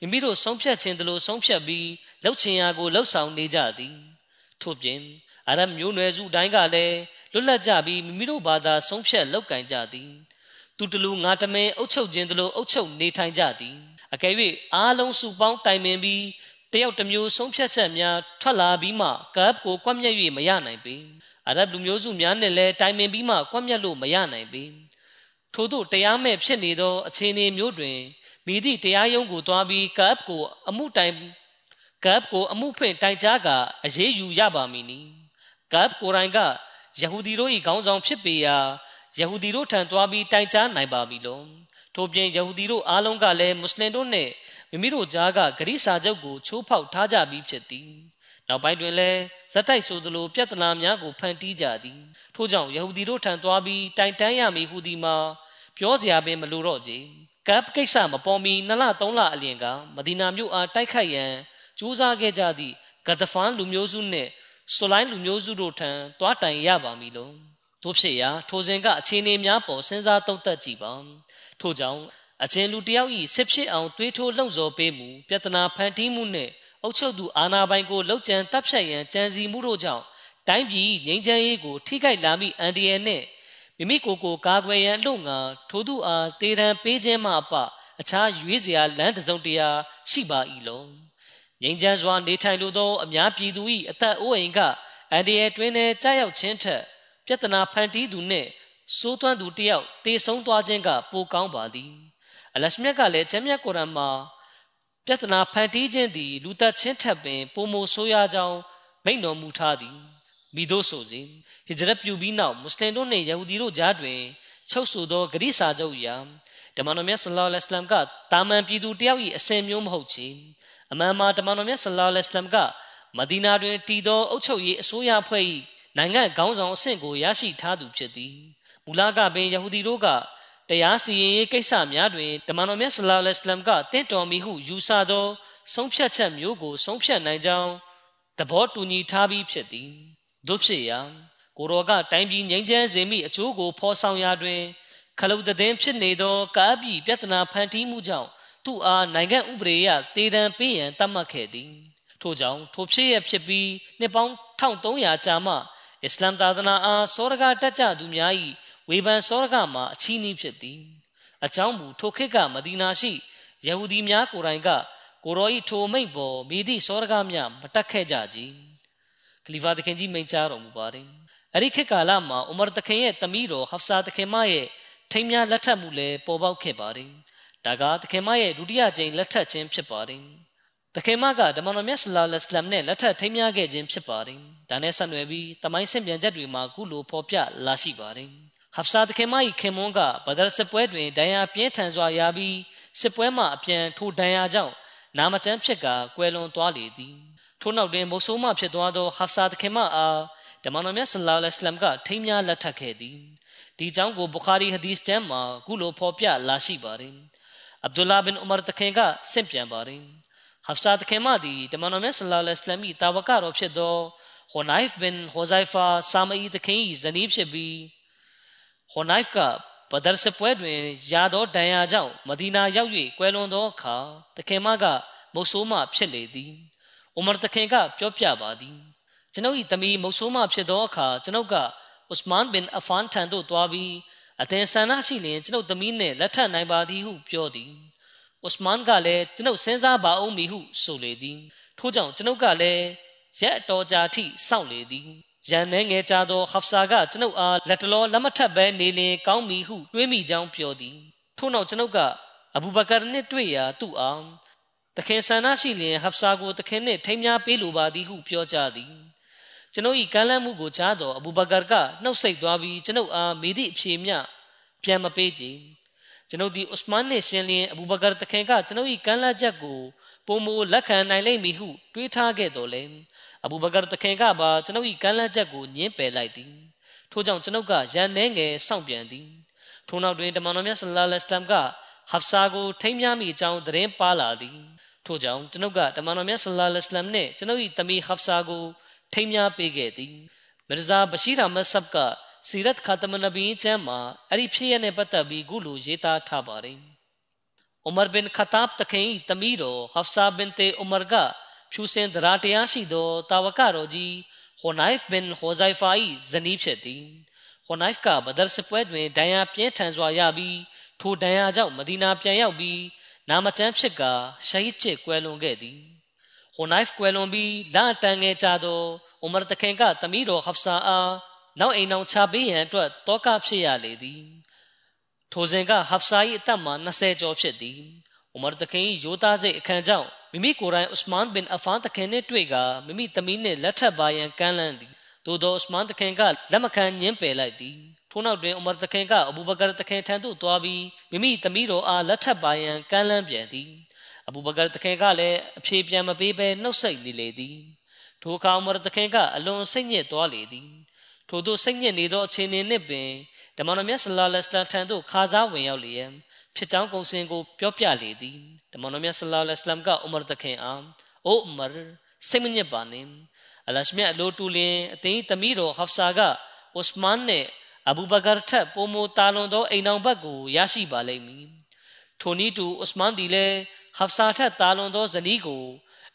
မိမိတို့ဆုံးဖြတ်ခြင်းတလို့ဆုံးဖြတ်ပြီးလှုပ်ချင်ရာကိုလှုပ်ဆောင်နေကြသည်ထို့ပြင်အရဗ်မျိုးနွယ်စုတိုင်းကလည်းလွတ်လပ်ကြပြီးမိမိတို့ဘာသာဆုံးဖြတ်လောက်ကင်ကြသည်သူတလူငါတမင်အုပ်ချုပ်ခြင်းတလို့အုပ်ချုပ်နေထိုင်ကြသည်အကယ်၍အားလုံးစုပေါင်းတိုင်ပင်ပြီး တယောက်တစ်မျိုးဆုံးဖြတ်ချက်များထွက်လာပြီးမှကပ်ကိုကွက်မြက်၍မရနိုင်ပေအရဗ်လူမျိုးစုများနဲ့လည်းတိုင်ပင်ပြီးမှကွက်မြက်လို့မရနိုင်ပေထို့သို့တရားမဲ့ဖြစ်နေသောအခြေအနေမျိုးတွင်မိသည့်တရားရုံးကိုတွားပြီးကပ်ကိုအမှုတိုင်ကပ်ကိုအမှုဖွင့်တိုင်ကြားကအရေးယူရပါမည်နီကပ်ကိုရိုင်းကယဟူဒီတို့၏ခေါင်းဆောင်ဖြစ်ပေရာယဟူဒီတို့ထံသွားပြီးတိုင်ကြားနိုင်ပါပြီလို့ထို့ပြင်ယဟူဒီတို့အားလုံးကလည်းမွတ်စလင်တို့နှင့် မိမိတို့ကြားကဂရိစာချုပ်ကိုချိုးဖောက်ထားကြပြီးဖြစ်သည်နောက်ပိုင်းတွင်လည်းဇက်တိုက်ဆိုသလိုပြဿနာများကိုဖန်တီးကြသည်ထို့ကြောင့်ယဟူဒီတို့ထံသွားပြီးတိုင်တန်းရမည်ဟုသည်မှာပြောစရာပင်မလိုတော့ကြကပ်ကိစ္စမပေါ်မီနှစ်လသုံးလအလျင်ကမဒီနာမြို့အားတိုက်ခိုက်ရန်ကြိုးစားခဲ့ကြသည့်ဂဒဖန်လူမျိုးစုနှင့်ဆိုလိုင်းလူမျိုးစုတို့ထံတွားတိုင်ရပါမည်လို့တို့ဖြစ်ရာထိုစဉ်ကအခြေအနေများပေါ်စဉ်းစားသုံးသပ်ကြည့်ပါထို့ကြောင့် အချင်းလူတယောက်ဤစစ်ဖြစ်အောင်တွေးထိုးလှုံ့ဆော်ပေးမှုပြဿနာဖန်တီးမှုနှင့်အုပ်ချုပ်သူအာဏာပိုင်ကိုလှုပ်ကြံတပ်ဖြတ်ရန်ကြံစီမှုတို့ကြောင့်တိုင်းပြည်ငြိမ်းချမ်းရေးကိုထိခိုက်လာမိအန်ဒီယယ်နှင့်မိမိကိုယ်ကိုကာကွယ်ရန်အလို့ငါထိုသူအားတေတံပေးခြင်းမှအပအခြားရွေးစရာလမ်းတစ်စုံတရာရှိပါ၏လောငြိမ်းချမ်းစွာနေထိုင်လိုသောအများပြည်သူ၏အသက်အိုးအိမ်ကအန်ဒီယယ်တွင်ထဲကြားရောက်ခြင်းထက်ပြဿနာဖန်တီးသူနှင့်စိုးသွမ်းသူတယောက်တေဆုံးသွားခြင်းကပိုကောင်းပါသည် အလရှမြတ်ကလည်းကျမ်းမြတ်ကုရ်အာန်မှာပြဿနာဖန်တီးခြင်းသည်လူသက်ချင်းထက်ပင်ပုံမိုဆိုးရကြောင်းမိန့်တော်မူထားသည်မိတို့ဆိုစဉ်ဟစ်ဂျရတ်ပြုပြီးနောက်မွတ်စလင်တို့နှင့်ယဟူဒီတို့ကြားတွင်ချုပ်ဆိုသောဂရိစာချုပ်အရာဓမ္မတော်မြတ်ဆလ္လာလဟ်အလัยဟ်ကတာမန်ပြည်သူတယောက်၏အစဉ်မျိုးမဟုတ်ချေအမှန်မှာဓမ္မတော်မြတ်ဆလ္လာလဟ်အလัยဟ်ကမဒီနာတွင်တည်သောအုပ်ချုပ်ရေးအစိုးရဖွဲ့၏နိုင်ငံခေါင်းဆောင်အဆင့်ကိုရရှိထားသူဖြစ်သည်မူလကပင်ယဟူဒီတို့က တရားစီရင်ရေးကိစ္စများတွင်ဓမ္မတော်မြတ်ဆလ္လာလဟ်အလัยဟ်ကတင့်တော်မီဟုယူဆသောဆုံးဖြတ်ချက်မျိုးကိုဆုံးဖြတ်နိုင်ကြောင်းသဘောတူညီထားပြီးဖြစ်သည်တို့ဖြစ်ရာကိုရောကတိုင်းပြည်ငြိမ်းချမ်းစေမိအကျိုးကိုဖော်ဆောင်ရာတွင်ခလုတ်တဲ့ဖြစ်နေသောကားပြည်ပြဿနာဖန်တီးမှုကြောင့်သူ့အားနိုင်ငံဥပဒေအရတည်တံပေးရန်တတ်မှတ်ခဲ့သည်ထို့ကြောင့်ထိုဖြစ်ရဖြစ်ပြီးနှစ်ပေါင်း1300ကြာမှအစ္စလာမ်သာသနာအားစောရကတက်ကြသူများ၏ ဝေဖန်စောရကမှာအချီးနှီးဖြစ်သည်အကြောင်းမူထိုခေတ်ကမဒီနာရှိယဟူဒီများကိုယ်တိုင်ကကိုရောဤထိုမိတ်ပေါ်မိသည့်စောရကများမတက်ခဲ့ကြကြခလီဖာသခင်ကြီးမိန့်ကြားတော်မူပါတယ်အဲ့ဒီခေတ်ကာလမှာဥမာသခင်ရဲ့တမီးတော်ဟဖ်ဆာသခင်မရဲ့ထိမ်းများလက်ထပ်မှုလည်းပေါ်ပေါက်ခဲ့ပါတယ်ဒါကသခင်မရဲ့ဒုတိယကြိမ်လက်ထပ်ခြင်းဖြစ်ပါတယ်တခင်မကဓမ္မတော်မြတ်ဆလာလစ္စလမ်နဲ့လက်ထပ်ထိမ်းများခဲ့ခြင်းဖြစ်ပါတယ်။ဒါနဲ့ဆက်နွယ်ပြီးတမိုင်းဆင့်ပြန်ချက်တွေမှာကုလိုဖော်ပြလာရှိပါတယ်။ ဟဖ်ဆာတခင်မ၏ခင်မွန်းကဘဒရစစ်ပွဲတွင်ဒဏ်ရာပြင်းထန်စွာရပြီးစစ်ပွဲမှအပြန်ထိုဒဏ်ရာကြောင့်နာမကျန်းဖြစ်ကာကွယ်လွန်သွားလေသည်။ထို့နောက်တွင်မုဆိုးမဖြစ်သွားသောဟဖ်ဆာတခင်မအားဓမ္မတော်မြတ်ဆလာလစ္စလမ်ကထိမ်းများလက်ထပ်ခဲ့သည်။ဒီကြောင့်ကိုဘူခါရီဟဒီစ်ကျမ်းမှာကုလိုဖော်ပြလာရှိပါတယ်။အဗ်ဒူလာဘင်ဥမာတခင်ကဆင့်ပြန်ပါတယ်။ဟဖ်ဆာတခင်မသည်တမန်တော်မြတ်ဆလ္လာလဟ်အလัยဟ်၏တာဝကတော်ဖြစ်သောဟိုနိုက်ဖ်ဘင်ဟိုဇိုင်ဖာဆာမအီတခင်၏ဇနီးဖြစ်ပြီး ဟိုနိုက်ဖ်ကဘဒရ်စပွဲတွင်ရသောဒဏ်ရာကြောင့်မဒီနာရောက်၍ကွယ်လွန်သောအခါတခင်မကမုတ်ဆိုးမဖြစ်လေသည်ဥမာတခင်ကပြောပြပါသည်ကျွန်ုပ်၏သမီးမုတ်ဆိုးမဖြစ်သောအခါကျွန်ုပ်ကဥစမန်ဘင်အဖန်ထံသို့တွားပြီးအသင်ဆန္ဒရှိလျင်ကျွန်ုပ်သမီးနှင့်လက်ထပ်နိုင်ပါသည်ဟုပြောသည်ဥစမန်ကလည်းကျွန်ုပ်စဉ်းစားပါအောင်မည်ဟုဆိုလေသည်ထို့ကြောင့်ကျွန်ုပ်ကလည်းရက်အတော်ကြာထိစောင့်လေသည် ရန်နေငယ်ကြသောဟဖ်ဆာကကျွန်ုပ်အားလက်တလောလက်မထပ်ပဲနေလင်ကောင်းမည်ဟုတွေးမိကြောင်းပြောသည်ထို့နောက်ကျွန်ုပ်ကအဘူဘကာနှင့်တွေ့ရာသူ့အားတခင်ဆန္ဒရှိလျင်ဟဖ်ဆာကိုတခင်နှင့်ထိမ်းများပေးလိုပါသည်ဟုပြောကြသည်ကျွန်ုပ်၏ကမ်းလှမ်းမှုကိုကြားသောအဘူဘကာကနှုတ်ဆက်သွားပြီးကျွန်ုပ်အားမိသည့်အဖြေမျှပြန်မပေးကြကျွန်ုပ်ဒီဥစမန်နှင့်ရှင်လျင်အဘူဘကာတခင်ကကျွန်ုပ်၏ကမ်းလှမ်းချက်ကိုပုံမလက်ခံနိုင်လိမ့်မည်ဟုတွေးထားခဲ့တော်လဲ အဘူဘကာတခင်ကပါကျွန်ုပ်၏ကမ်းလှမ်းချက်ကိုညှင်းပယ်လိုက်သည်ထို့ကြောင့်ကျွန်ုပ်ကရန်နှဲငယ်စောင့်ပြန်သည်ထို့နောက်တွင်တမန်တော်မြတ်ဆလ္လာလဟ်အလัยဟ်ကဟဖ်ဆာကိုထိမ်းမြမိအကြောင်းသတင်းပါလာသည်ထို့ကြောင့်ကျွန်ုပ်ကတမန်တော်မြတ်ဆလ္လာလဟ်အလัยဟိဝါစလမ်နဲ့ကျွန်ုပ်၏တမီဟဖ်ဆာကိုထိမ်းများပေးခဲ့သည်မရဇာဘရှိရာမဆပ်ကစီရတ်ခါတမနဘီကျမ်းမှာအဲ့ဒီဖြစ်ရတဲ့ပတ်သက်ပြီးခုလိုရေးသားထားပါတယ်။ဥမာဘင်ခတာဘ်တခင်တမီတော်ဟ ဖ်ဆာဘင်တေဥမာကဖြူစင်ဒရာတရားရှိသောတာဝကတော်ကြီးဟိုနိုက်ဖ်ဘင်ဟိုဇိုင်ဖာ၏ဇနီးဖြစ်သည်။ဟိုနိုက်ဖ်ကဘဒရ်စပွဲတွင်ဒဏ်ရာပြင်းထန်စွာရပြီးထိုဒဏ်ရာကြောင့်မဒီနာပြန်ရောက်ပြီးနာမကျန်းဖြစ်ကရှာဟစ်ချစ်ကွယ်လွန်ခဲ့သည်။ဟိုနိုက်ဖ်ကွယ်လွန်ပြီးလအတန်ငယ်ကြသောဥမာတခင်ကတမီတော်ဟဖ်ဆာအားနောက်အိမ်အောင်ချပေးရန်အတွက်တောကဖြစ်ရလေသည်ထိုစဉ်ကဟဖ်ဆာ၏အသက်မှာ20ကျော်ဖြစ်သည်ဥမာတခင်၏ရိုးသားစိတ်အခမ်းကြောင့် မိမိကိုယ်တိုင်ဥစမန်ဘင်အဖန်တခင်နှင့်တွေ့ကမိမိသမီးနှင့်လက်ထပ်ပါရန်ကမ်းလှမ်းသည်သို့သောဥစမန်တခင်ကလက်မခံညှင်းပယ်လိုက်သည်ထို့နောက်တွင်ဥမာတခင်ကအဘူဘကာတခင်ထံသို့သွားပြီးမိမိသမီးတော်အားလက်ထပ်ပါရန်ကမ်းလှမ်းပြန်သည်အဘူဘကာတခင်ကလည်းအဖြေပြန်မပေးဘဲနှုတ်ဆက်နေလေသည်ထိုအခါဥမာတခင်ကအလွန်စိတ်ညစ်သွားလေသည်ထို့သို့စိတ်ညစ်နေသောအခြေအနေနှင့်ပင်ဓမ္မတော်မြတ်ဆလ္လာလဟ်အလိုင်းထံသို့ခါစားဝင်ရောက်လျက် ဖြစ်ကြောင်းကုံစင်ကိုပြောပြလေသည်ဓမ္မတော်မြတ်ဆလ္လာလဟ်အလိုင်းကဥမာတခင်အားအိုဥမာစိတ်မညစ်ပါနှင့်အလရှမြတ်အလိုတူလင်အသိသမီးတော်ဟဖ်ဆာကဥစမန်နဲ့အဘူဘကာထက်ပိုမိုတာလွန်သောအိမ်တော်ဘက်ကိုရရှိပါလိမ့်မည်ထိုနည်းတူဥစမန်သည်လည်းဟဖ်ဆာထက်တာလွန်သောဇနီးကို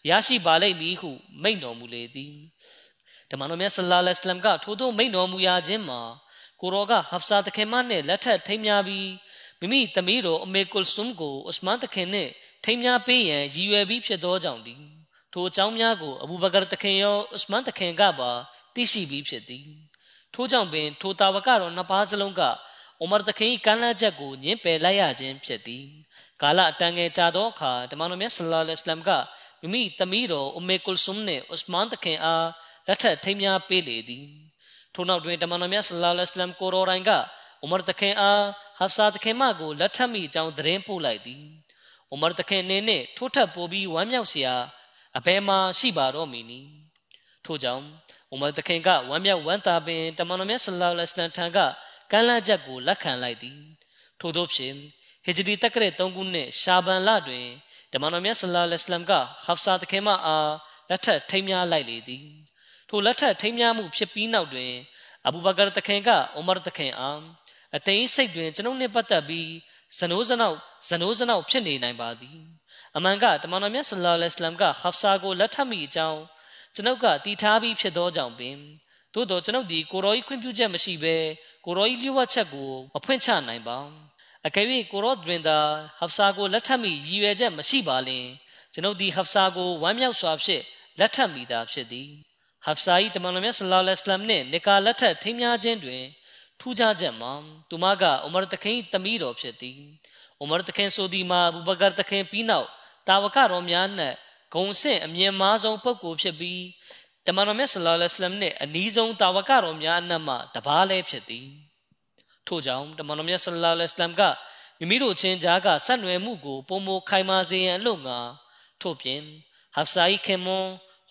ရရှိပါလိမ့်မည်ဟုမိန့်တော်မူလေသည်ဓမ္မတော်မြတ်ဆလ္လာလဟ်အလัยဟ်ကထို့သောမိန့်တော်မူရာခြင်းမှာကိုရောကဟဖ်ဆာတခင်မနဲ့လက်ထပ်ထိမ်းများပြီး မိမိသမီးတော်အမေကုလ်ဆုမ်ကိုဥစမန်တခင်နဲ့ထိမ်းများပေးရန်ရည်ရွယ်ပြီးဖြစ်သောကြောင့်ဒီထိုအကြောင်းများကိုအဘူဘကာတခင်ရောဥစမန်တခင်ကပါသိရှိပြီးဖြစ်သည်ထို့ကြောင့်ပင်ထိုတာဝကတော်နှစ်ပါးစလုံးကဥမာတခင်ကမ်းလှမ်းချက်ကိုညှင်းပယ်လိုက်ရခြင်းဖြစ်သည်ကာလအတန်ငယ်ကြာသောအခါဓမ္မတော်မြတ်ဆလ္လာလဟ်အလัยဟ်ကမိမိသမီးတော်အမေကုလ်ဆုမ်နဲ့ဥစမန်တခင်အားလက်ထက်ထိမ်းများပေးလေသည်ထို့နောက်တွင်တမန်တော်မြတ်ဆလ္လာလဟ်အလัยဟ်ကိုရောရိုင်ကဥမာတခင်အား ဟဖ်ဆာတခင်မကိုလက်ထပ်မိကြောင်းသတင်းပို့လိုက်သည်ဥမာတခင်အနေနဲ့ထိုးထပ်ပို့ပြီးဝမ်းမြောက်စရာအဘယ်မှာရှိပါတော့မည်နီထို့ကြောင့်ဥမာတခင်ကဝမ်းမြောက်ဝမ်းသာပင်တမန်တော်မြတ်ဆလ္လာလဟ်အလัยဟ်ထံကကမ်းလှမ်းချက်ကိုလက်ခံလိုက်သည်ထို့သောဖြင့်ဟီဂျရီတက္ကရာ3ခုနှစ်ရှာဘန်လတွင်တမန်တော်မြတ်ဆလ္လာလဟ်အလัยဟ်ကဟဖ်ဆာတခင်မအားလက်ထပ်ထိမ်းများလိုက်လေသည်ထိုလက်ထက်ထိမ်းများမှုဖြစ်ပြီးနောက်တွင်အဘူဘကာတခင်ကအိုမာတခင်အား အသိစိတ်တွင်ကျွန်ုပ်နှင့်ပတ်သက်ပြီးဇနိုးဇနောက်ဇနိုးဇနောက်ဖြစ်နေနိုင်ပါသည်အမှန်ကတမန်တော်မြတ်ဆလ္လာလဟ်အလัยဟ်ကဟဖ်ဆာကိုလက်ထပ်မိအကြောင်းကျွန်ုပ်ကတည်ထားပြီးဖြစ်သောကြောင့်ပင်သို့တော်ကျွန်ုပ်ဒီကိုရောကြီးခွင့်ပြုချက်မရှိဘဲကိုရောကြီးလျှို့ဝှက်ချက်ကိုမဖွင့်ချနိုင်ပါအကယ်၍ကိုရောတွင်သာဟဖ်ဆာကိုလက်ထပ်မိရည်ရွယ်ချက်မရှိပါလင်ကျွန်ုပ်ဒီဟဖ်ဆာကိုဝမ်းမြောက်စွာဖြင့်လက်ထပ်မိတာဖြစ်သည်ဟဖ်ဆာဤတမန်တော်မြတ်ဆလ္လာလဟ်အလัยဟ်နှင့်နေကာလက်ထက်ထိမ်းများခြင်းတွင် ထူးခြားချက်မှာသူမကဥမာတခင်သမီးတော်ဖြစ်သည်ဥမာတခင်ဆိုဒီမှာအဘူဘကာတခင်ပြီးနောက်တာဝကတော်များနဲ့ဂုံဆင့်အမြင့်မားဆုံးပုဂ္ဂိုလ်ဖြစ်ပြီးတမန်တော်မြတ်ဆလ္လာလဟ်အလัยဟ်နှင့်အနီးဆုံးတာဝကတော်များအနက်မှတပါးလည်းဖြစ်သည်ထို့ကြောင့်တမန်တော်မြတ်ဆလ္လာလဟ်အလัยဟ်ကမိမိတို့ချင်းကြားကဆက်နွယ်မှုကိုပုံမခိုင်မာစေရန်အလို့ငါထို့ပြင်ဟဖ်ဆာဤခင်မွန်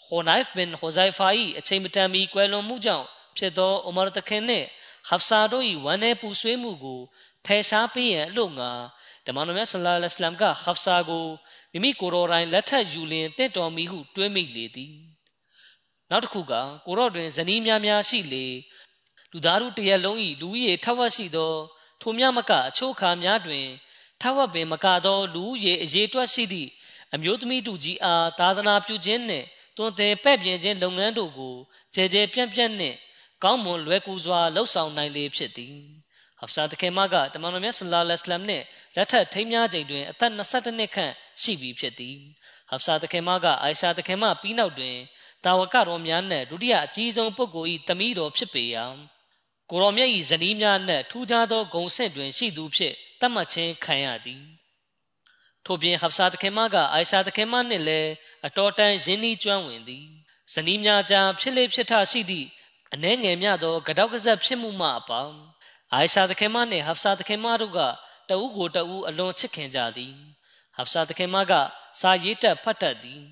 ဟိုနိုင်ဖ်ဘင်ဟိုဇိုင်ဖာ၏အချိန်မတန်မီကွယ်လွန်မှုကြောင့်ဖြစ်သောအိုမာတခင်နှင့် ဟဖ်ဆာတို့၏ဝန်내ပူဆွေးမှုကိုဖယ်ရှားပေးရန်အလို့ငါဓမ္မတော်မြတ်ဆလ္လာလဟ်အလัยဟ်ကဟဖ်ဆာကိုမိမိကိုယ်တော်တိုင်လက်ထပ်ယူလင်တင့်တော်မီဟုတွေးမိလေသည်နောက်တစ်ခုကကိုရော့တွင်ဇနီးများများရှိလေလူသားတို့တရက်လုံး၏လူကြီးထဝက်ရှိသောထိုမြမကအချို့ခါများတွင်ထဝက်ပင်မကသောလူကြီးအရေးတွက်ရှိသည့်အမျိုးသမီးတူကြီးအားသာသနာပြုခြင်းနှင့်တွင်တဲ့ပဲ့ပြင်ခြင်းလုပ်ငန်းတို့ကိုကြဲကြဲပြန့်ပြန့်နှင့် ကောင်းမွန်လွယ်ကူစွာလှုပ်ဆောင်နိုင်လေဖြစ်သည်ဟဖ်ဆာတခင်မကတမန်တော်မြတ်ဆလ္လာလဟ်အလัยဟ်နှင့်လက်ထပ်ထိမ်းများချိန်တွင်အသက်22နှစ်ခန့်ရှိပြီဖြစ်သည်ဟဖ်ဆာတခင်မကအိုင်ရှာတခင်မပြီးနောက်တွင်တာဝကတော်များနှင့်ဒုတိယအကြီးဆုံးပုဂ္ဂိုလ်၏တမီးတော်ဖြစ်ပေရာကိုရောမြတ်၏ဇနီးများနှင့်ထူးခြားသောဂုံဆင့်တွင်ရှိသူဖြစ်တတ်မှတ်ခြင်းခံရသည်ထို့ပြင်ဟဖ်ဆာတခင်မကအိုင်ရှာတခင်မနှင့်လည်းအတော်တန်ရင်းနှီးကျွမ်းဝင်သည်ဇနီးများကြားဖြစ်လေဖြစ်ထရှိသည့် အနှဲငယ်မြသောကတောက်ကဆက်ဖြစ်မှုမှအပေါင်းအိုင်ရှာတခင်မနှင့်ဟဖ်ဆာတခင်မတို့ကတဦးကိုတဦးအလွန်ချစ်ခင်ကြသည်ဟဖ်ဆာတခင်မကစာရေးတက်ဖတ်တတ်သည်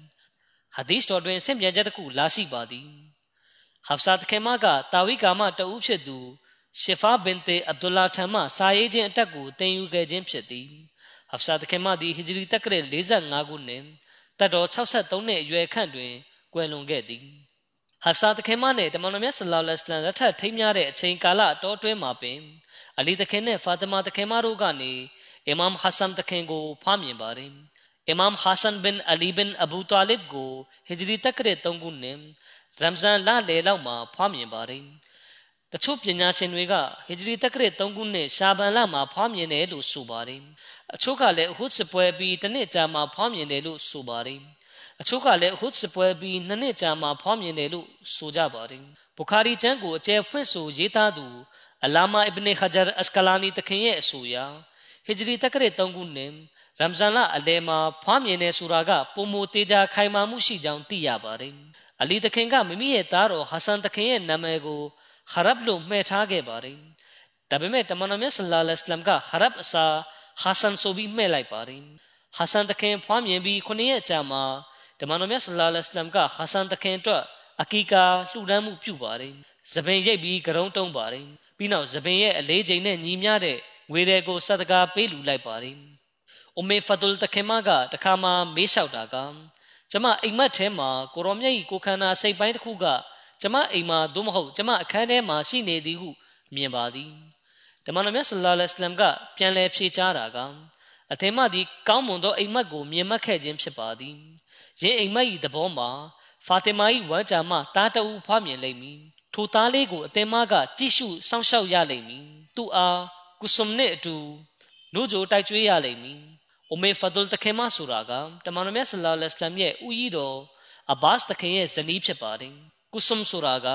ဟာဒီစ်တော်တွင်ဆင့်ပြန်ချက်တစ်ခုလာရှိပါသည်ဟဖ်ဆာတခင်မကတာဝိကာမတဦးဖြစ်သူရှီဖာဘင်တေအဗ်ဒူလာထံမှစာရေးခြင်းအတက်ကိုတင်ယူခဲ့ခြင်းဖြစ်သည်ဟဖ်ဆာတခင်မသည်ဟီဂျရီတက္ကရာ45ခုနှစ်တတက်တော်63နှစ်အရွယ်ခန့်တွင်ကွယ်လွန်ခဲ့သည် ဟဖ်ဆာတခင်မနှင့်တမန်တော်မြတ်ဆလောလ္လဟ်အလိုင်းလက်ထပ်ထိမ်းများတဲ့အချိန်ကာလအတော်အတွင်းမှာပင်အလီတခင်နှင့်ဖာတမာတခင်မတို့ကနေအီမမ်ဟဆန်တခင်ကိုဖားမြင်ပါတယ်အီမမ်ဟဆန်ဘင်အလီဘင်အဘူတာလစ်ကိုဟဂျရီတက္ကရ3ခုနှစ်ရမ်ဇန်လလေလောက်မှာဖားမြင်ပါတယ်တချို့ပညာရှင်တွေကဟဂျရီတက္ကရ3ခုနှစ်ရှာဘန်လမှာဖားမြင်တယ်လို့ဆိုပါတယ်အချို့ကလည်းအဟုတ်စပွဲပြီးတစ်နှစ်ကြာမှဖားမြင်တယ်လို့ဆိုပါတယ် အချို့ကလည်းအဟုတ်စပွဲပြီးနှစ်နှစ်ကြာမှဖားမြင်တယ်လို့ဆိုကြပါတယ်ဘူခါရီကျမ်းကိုအကျယ်ဖွင့်ဆိုရေးသားသူအလာမာအစ်ဘနီခဂျာအစကလာနီတခင်ရဲ့အဆိုအရဟဂျရီတက္ကရ3ခုနှစ်ရမ်ဇန်လအလယ်မှာဖွားမြင်နေဆိုတာကပုံမသေးကြခိုင်မာမှုရှိကြောင်းသိရပါတယ်။အလီတခင်ကမိမိရဲ့သားတော်ဟဆန်တခင်ရဲ့နာမည်ကိုခရပ်လို့မှဲ့ထားခဲ့ပါတယ်။ဒါပေမဲ့တမန်တော်မြတ်ဆလ္လာလဟ်အလัยဟိဝါစလမ်ကခရပ်အစားဟဆန်ဆိုပြီးမှဲ့လိုက်ပါတယ်။ဟဆန်တခင်ဖွားမြင်ပြီးခုနှစ်ရက်ကြာမှာ တမန်တော်မြတ်ဆလ္လာလဟ်အလัยဟိဝါစလမ်ကဟဆန်တခင်အတွက်အကီကာလှူဒန်းမှုပြုပါတယ်။သပင်ရိပ်ပြီးကရုံးတုံးပါတယ်။ပြီးနောက်သပင်ရဲ့အလေးချိန်နဲ့ညီမျှတဲ့ငွေတွေကိုစတကာပေးလူလိုက်ပါတယ်။အမေဖဒူလ်တခင်မကတခါမှမေးလျှောက်တာကကျမအိမ်မက်ထဲမှာကိုရောမြတ်ကြီးကိုခန္ဓာစိတ်ပိုင်းတစ်ခုကကျမအိမ်မှာသို့မဟုတ်ကျမအခန်းထဲမှာရှိနေသည်ဟုမြင်ပါသည်။တမန်တော်မြတ်ဆလ္လာလဟ်အလัยဟ်ကပြန်လည်ဖြေကြားတာကအထင်မှသည်ကောင်းမွန်သောအိမ်မက်ကိုမြင်မှတ်ခဲ့ခြင်းဖြစ်ပါသည်။ ယင်းအိမ်မက်၏သဘောမှာဖာတီမာ၏ဝမ်းကြာမှတားတအူဖွားမြင်လိမ့်မည်။ထိုသားလေးကိုအသင်မကကြည့်ရှုစောင့်ရှောက်ရလိမ့်မည်။သူအားကုဆုမ်နဲ့အတူနှုတ်ကြိုတိုက်ကျွေးရလိမ့်မည်။အိုမေဖဒူလ်တခင်မဆိုတာကတမန်တော်မြတ်ဆလ္လာလဟ်အလัยဟ်ရဲ့ဦးကြီးတော်အဘတ်စ်တခင်ရဲ့ဇနီးဖြစ်ပါတယ်။ကုဆုမ်ဆိုတာက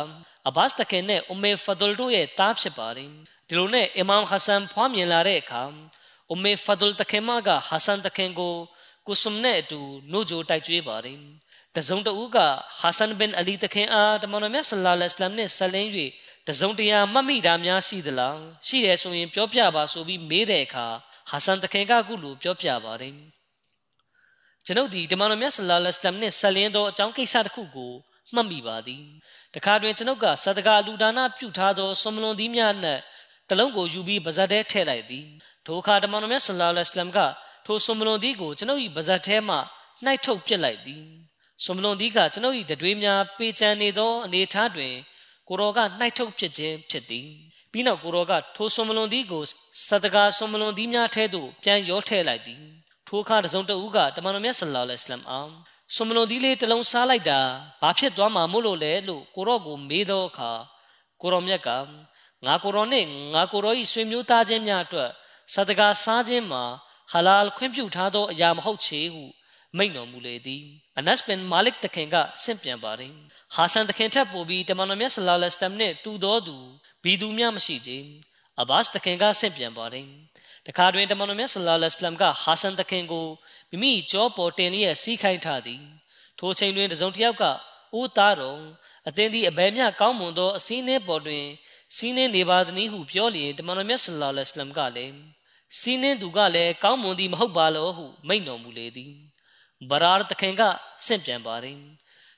အဘတ်စ်တခင်နဲ့အိုမေဖဒူလ်တို့ရဲ့သားဖြစ်ပါတယ်။ဒီလိုနဲ့အီမမ်ဟဆန်ဖွားမြင်လာတဲ့အခါအိုမေဖဒူလ်တခင်မကဟဆန်တခင်ကို ကိုဆွမ်နဲ့အတူနို့ဂျိုတိုက်ကျွေးပါတယ်တစုံတဦးကဟာဆန်ဘင်အလီတခင်အားတမန်တော်မြတ်ဆလ္လာလဟ်အလိုင်းမ်နဲ့ဆက်လင်း၍တစုံတရာမှတ်မိတာများရှိသလားရှိတယ်ဆိုရင်ပြောပြပါဆိုပြီးမေးတဲ့အခါဟာဆန်တခင်ကခုလိုပြောပြပါတယ်ကျွန်ုပ်ဒီတမန်တော်မြတ်ဆလ္လာလဟ်အလိုင်းမ်နဲ့ဆက်လင်းသောအကြောင်းကိစ္စတစ်ခုကိုမှတ်မိပါသည်တခါတွင်ကျွန်ုပ်ကဆဒကာလူဒါနပြုထားသောဆွမ်လွန်သီးများနှင့်တလုံးကိုယူပြီးပါဇတ်ထဲထည့်လိုက်သည်ထိုအခါတမန်တော်မြတ်ဆလ္လာလဟ်အလိုင်းမ်က ထိုဆွန်မလွန်သီးကိုကျွန်ုပ်၏ပါဇက်ထဲမှနှိုက်ထုတ်ပစ်လိုက်သည်ဆွန်မလွန်သီးကကျွန်ုပ်၏တတွေးများပေချန်နေသောအနေအထားတွင်ကိုရောကနှိုက်ထုတ်ဖြစ်ခြင်းဖြစ်သည်ပြီးနောက်ကိုရောကထိုဆွန်မလွန်သည်ကိုစတကာဆွန်မလွန်သည်များထဲသို့ပြန်ရောထည့်လိုက်သည်ထိုအခါတစုံတဦးကတမန်တော်မြတ်ဆလ္လာလဟ်အလัยဟ်အောင်ဆွန်မလွန်သည်လေးတစ်လုံးစားလိုက်တာဘာဖြစ်သွားမှာမို့လို့လဲလို့ကိုရောကိုမေးသောအခါကိုရောမြတ်ကငါကိုရောနဲ့ငါကိုရော၏ဆွေမျိုးသားချင်းများအတွက်စတကာစားခြင်းမှာ ဟလာလ်ခွင့်ပြုထားသောအရာမဟုတ်ချေဟုမိန့်တော်မူလေသည်အနတ်ဘင်မာလစ်တခင်ကဆင့်ပြန်ပါတယ်ဟာဆန်တခင်ထပ်ပို့ပြီးတမန်တော်မြတ်ဆလာလဟ်စလမ်နဲ့တူတော်သူဘီသူများမရှိကြအဘတ်တခင်ကဆင့်ပြန်ပါတယ်တခါတွင်တမန်တော်မြတ်ဆလာလဟ်စလမ်ကဟာဆန်တခင်ကိုမိမိကြောပေါ်တင်လျက်စီးခိုင်းထားသည်ထိုချိန်တွင်တစုံတစ်ယောက်ကအိုးသားတော်အသင်သည်အဘယ်မျှကောင်းမွန်သောအစည်းအနှဲပေါ်တွင်စီးနှင်းနေပါသည်ဟုပြောလျင်တမန်တော်မြတ်ဆလာလဟ်စလမ်ကလည်း စီးနှင်းသူကလည်းကောင်းမွန်သည်မဟုတ်ပါလောဟုမိန့်တော်မူလေသည်ဘရာတခင်ကဆင့်ပြန်ပါတယ်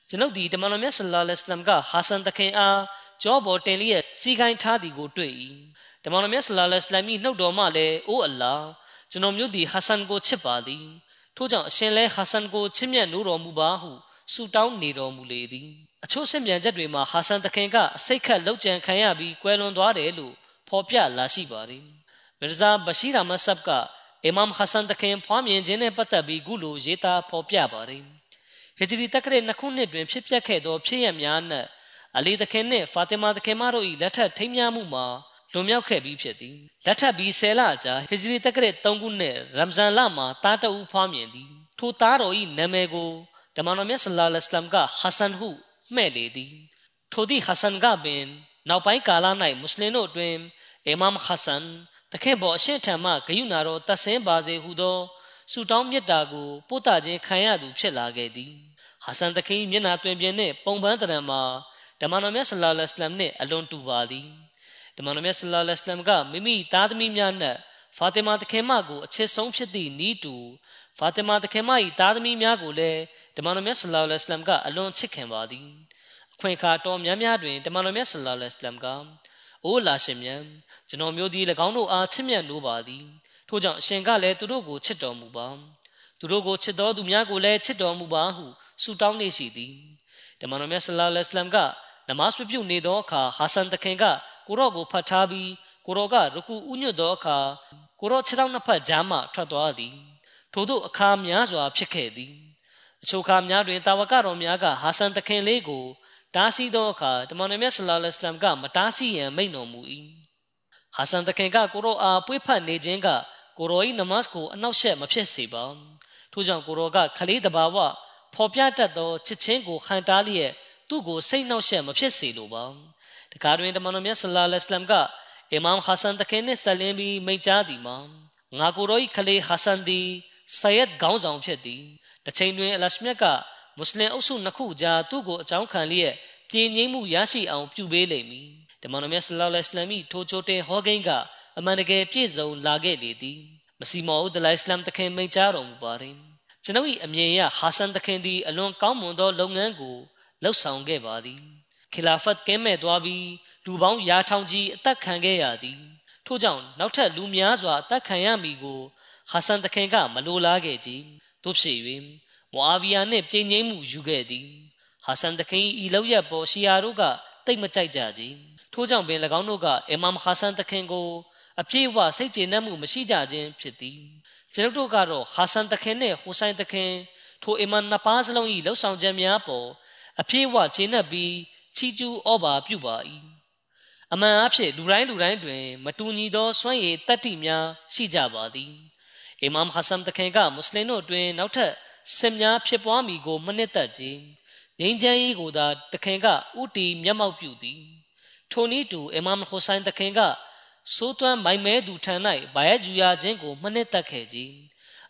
ကျွန်ုပ်ဒီတမန်တော်မြတ်ဆလ္လာလဟ်အလัยဟ်ကဟာဆန်တခင်အားကြောပေါ်တင်လျက်စီခိုင်းထားသည်ကိုတွေ့၏တမန်တော်မြတ်ဆလ္လာလဟ်အလัยဟ်နှုတ်တော်မှလည်းအိုအလ္လာကျွန်တော်မျိုးဒီဟာဆန်ကိုချစ်ပါသည်ထို့ကြောင့်အရှင်လဲဟာဆန်ကိုချစ်မြတ်နိုးတော်မူပါဟုဆုတောင်းနေတော်မူလေသည်အချို့ဆင့်ပြန်ချက်တွေမှာဟာဆန်တခင်ကအစိတ်ခတ်လောက်ကြံခံရပြီးကွယ်လွန်သွားတယ်လို့ဖော်ပြလာရှိပါတယ် မီရဇာဘရှိရာမဆပ်ကအီမမ်ဟဆန်တခင်ဖွားမြင်ခြင်းနဲ့ပတ်သက်ပြီးခုလိုရေးသားဖော်ပြပါတယ်ဟဂျရီတက္ကရာနှစ်ခုနှစ်တွင်ဖြစ်ပျက်ခဲ့သောဖြစ်ရပ်များနဲ့အလီတခင်နှင့်ဖာတီမာတခင်မတို့၏လက်ထပ်ထိမ်းမြမှုမှာလွန်မြောက်ခဲ့ပြီးဖြစ်သည်လက်ထပ်ပြီးဆယ်လကြာဟဂျရီတက္ကရာ3ခုနှစ်ရမ်ဇန်လမှာတားတအူဖွားမြင်သည်ထိုသားတော်၏နာမည်ကိုတမန်တော်မြတ်ဆလ္လာလဟ်အလัยဟ်ကဟဆန်ဟုမှဲ့လေသည်ထိုသည့်ဟဆန်ကပင် နောက်ပိုင်းကာလ၌မွတ်စလင်တို့တွင်အီမမ်ဟဆန် သခင်ပေါ်အရှင်ထံမှဂယုဏတော်တဆင်းပါစေဟုသောဆုတောင်းမေတ္တာကိုပို့တာခြင်းခံရသူဖြစ်လာခဲ့သည်ဟာဆန်သခင်မျက်နှာတွင်ပြင်နှင့်ပုံပန်းတရံမှာဓမ္မတော်မြတ်ဆလ္လာလဟ်အလိုင်းမ်နှင့်အလွန်တူပါသည်ဓမ္မတော်မြတ်ဆလ္လာလဟ်အလိုင်းမ်ကမိမိသားသမီးများနှင့်ဖာတီမာသခင်မကိုအချစ်ဆုံးဖြစ်သည့်ဤတူဖာတီမာသခင်မ၏သားသမီးများကိုလည်းဓမ္မတော်မြတ်ဆလ္လာလဟ်အလိုင်းမ်ကအလွန်ချစ်ခင်ပါသည်အခွင့်အခါတော်များများတွင်ဓမ္မတော်မြတ်ဆလ္လာလဟ်အလိုင်းမ်က အိုးလာရှင်မြတ်ကျွန်တော်မျိုးသည်၎င်းတို့အားချစ်မြတ်နိုးပါသည်ထို့ကြောင့်အရှင်ကလည်းသူတို့ကိုချစ်တော်မူပါသူတို့ကိုချစ်တော်သူများကိုလည်းချစ်တော်မူပါဟုဆုတောင်းနေရှိသည်တမန်တော်မြတ်ဆလ္လာလဟ်အလัยဟိဝါစလမ်ကနမတ်ပြုနေသောအခါဟာဆန်တခင်ကကိုရော့ကိုဖတ်ထားပြီးကိုရော့ကရကူဥညွတ်သောအခါကိုရော့ခြေထောက်နှစ်ဖက်ကြားမှထွက်သွားသည်ထို့သောအခါများစွာဖြစ်ခဲ့သည်အချို့အခါများတွင်တာဝကတော်များကဟာဆန်တခင်လေးကို တားဆီးသောအခါတမန်တော်မြတ်ဆလ္လာလဟ်အလัยဟိဝါစလမ်ကမတားဆီးရန်မိန့်တော်မူ၏ဟာဆန်တခင်ကကိုရော့အားပွေးဖတ်နေခြင်းကကိုရော၏နမတ်ကိုအနောက်ရှက်မဖြစ်စေပါထို့ကြောင့်ကိုရောကခလေးတဘာဝဖော်ပြတတ်သောချစ်ချင်းကိုဟန်တားလျက်သူ့ကိုစိတ်နှောက်ယှက်မဖြစ်စေလိုပါတခါတွင်တမန်တော်မြတ်ဆလ္လာလဟ်အလัยဟိဝါစလမ်ကအီမမ်ဟာဆန်တခင်နှင့်ဆက်လင်းပြီးမိန့်ကြားသည်မှာငါကိုရော၏ခလေးဟာဆန်သည်ဆယက်ခေါင်းဆောင်ဖြစ်သည်တစ်ချိန်တွင်အလရှမြတ်က မွတ်စလင်အုပ်စုနှစ်ခုကြားသူ့ကိုအကြောင်းခံလျက်ပြည်ငြိမ်းမှုရရှိအောင်ပြုပေးလိမ့်မည်တမန်တော်မြတ်ဆလ္လာလဟ်အလัยဟိဝါစလမ်ထိုချိုတဲ့ဟောကိန်းကအမှန်တကယ်ပြည့်စုံလာခဲ့လေသည်မစီမောဦးဒလိုင်စလမ်တခင်မိန့်ကြားတော်မူပါတယ်ကျွန်ုပ်၏အမြင်အရဟာဆန်တခင်သည်အလွန်ကောင်းမွန်သောလုပ်ငန်းကိုလှုပ်ဆောင်ခဲ့ပါသည်ခီလာဖတ်ကင်းမဲ့သွားပြီးလူပေါင်းရာထောင်ကြီးအသက်ခံခဲ့ရသည်ထို့ကြောင့်နောက်ထပ်လူများစွာအသက်ခံရမည်ကိုဟာဆန်တခင်ကမလိုလားခဲ့ကြသို့ဖြစ်၍ မွာဗီယာနှင့်ပြည်ငိမ့်မှုယူခဲ့သည်ဟာဆန်တခင်ဤလောက်ရပေါ်ရှီယာတို့ကတိတ်မကြိုက်ကြကြထို့ကြောင့်ပင်၎င်းတို့ကအီမမ်ဟာဆန်တခင်ကိုအပြည့်အဝစိတ်ကျေနပ်မှုမရှိကြခြင်းဖြစ်သည်ကျွန်ုပ်တို့ကတော့ဟာဆန်တခင်နဲ့ဟိုဆိုင်တခင်ထိုအီမန်နှစ်ပါးစလုံး၏လှုပ်ဆောင်ချက်များပေါ်အပြည့်အဝကျေနပ်ပြီးချီးကျူးဩဘာပြုပါ၏အမှန်အဖြစ်လူတိုင်းလူတိုင်းတွင် မတူညီသောစွမ်းရည်တတ္တိများရှိကြပါသည်အီမမ်ဟဆမ်တခင်ကမွတ်စလင်တို့တွင် နောက်ထပ် စစ်များဖြစ်ပွားမည်ကိုမနစ်သက်ခြင်းငြိမ်းချမ်းရေးကိုသာတခင်ကဥတီမျက်မှောက်ပြုသည်ထိုနည်းတူအီမမ်ဟူဆိုင်တခင်ကစိုးသွမ်းမိုင်မဲသူထံ၌ဗာယဂျူယာခြင်းကိုမနှစ်သက်ခဲ့ခြင်း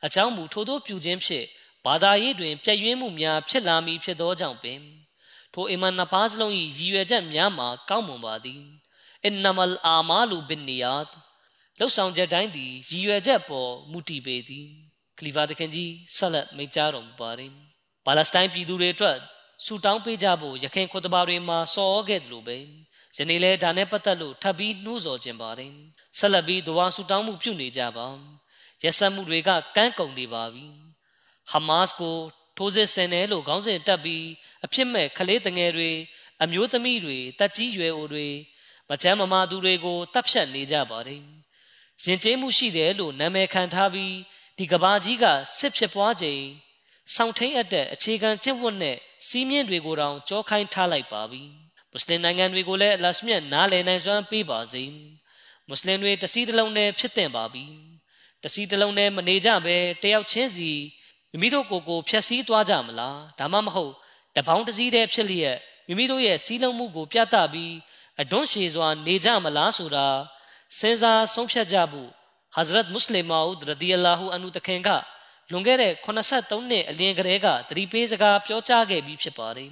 အကြောင်းမူထို့သောပြုခြင်းဖြင့်ဘာသာရေးတွင်ပြည့်ရွှင်းမှုများဖြစ်လာမည်ဖြစ်သောကြောင့်ပင်ထိုအီမန်နှစ်ပါးစလုံး၏ရည်ရွယ်ချက်များမှာကောင်းမွန်ပါသည်အင်နမလ်အာမာလူဘင်နီယတ်လှုပ်ဆောင်ချက်တိုင်းသည်ရည်ရွယ်ချက်ပေါ်မူတည်ပေသည် ခလီဖာသခင်ကြီးဆက်လက်မိန့်ကြားတော်မူပါတယ်ပါလက်စတိုင်းပြည်သူတွေအတွက်ဆူတောင်းပေးကြဖို့ရခိုင်ခွတ်တဘာတွေမှာစော်ခဲ့တယ်လို့ပဲယနေ့လဲဒါနဲ့ပတ်သက်လို့ထပ်ပြီးနှိုးဆော်ခြင်းပါတယ်ဆက်လက်ပြီးဒဝါဆူတောင်းမှုပြုနေကြပါရက်ဆက်မှုတွေကကန်းကုန်နေပါပြီဟမတ်ကိုထိုးစစ်ဆင်တယ်လို့ခေါင်းစဉ်တက်ပြီးအဖြစ်မဲ့ကလေးတငယ်တွေအမျိုးသမီးတွေတက်ကြီးရွယ်အိုတွေမချမ်းမမာသူတွေကိုတပ်ဖြတ်နေကြပါတယ်ရင်ကျေးမှုရှိတယ်လို့နာမည်ခံထားပြီး ဒီကဘာကြီးကစစ်ဖြစ်ပွားချိန်ဆောင်းထိန်အပ်တဲ့အခြေခံကျင့်ဝတ်နဲ့စီးမြင့်တွေကိုတောင်ကြောခိုင်းထားလိုက်ပါပြီမွတ်စလင်နိုင်ငံတွေကိုလည်းအလရှမြတ်နားလည်နိုင်စွမ်းပေးပါစေမွတ်စလင်တွေတစည်းတစ်လုံးနဲ့ဖြစ်တင်ပါပြီတစည်းတစ်လုံးနဲ့မနေကြပဲတယောက်ချင်းစီမိမိတို့ကိုယ်ကိုဖျက်ဆီးသွားကြမလားဒါမှမဟုတ်တပေါင်းတစည်းတည်းဖြစ်လျက်မိမိတို့ရဲ့စီးလုံးမှုကိုပြသပြီးအတွန်းရှည်စွာနေကြမလားဆိုတာစဉ်းစားဆုံးဖြတ်ကြဖို့ ဟဇရတ်မုစလင်မာဦးရဒီအလာဟူအန်ဟူတခင်ကလွန်ခဲ့တဲ့83နှစ်အလင်းကလေးကသတိပေးစကားပြောကြားခဲ့ပြီးဖြစ်ပါတယ်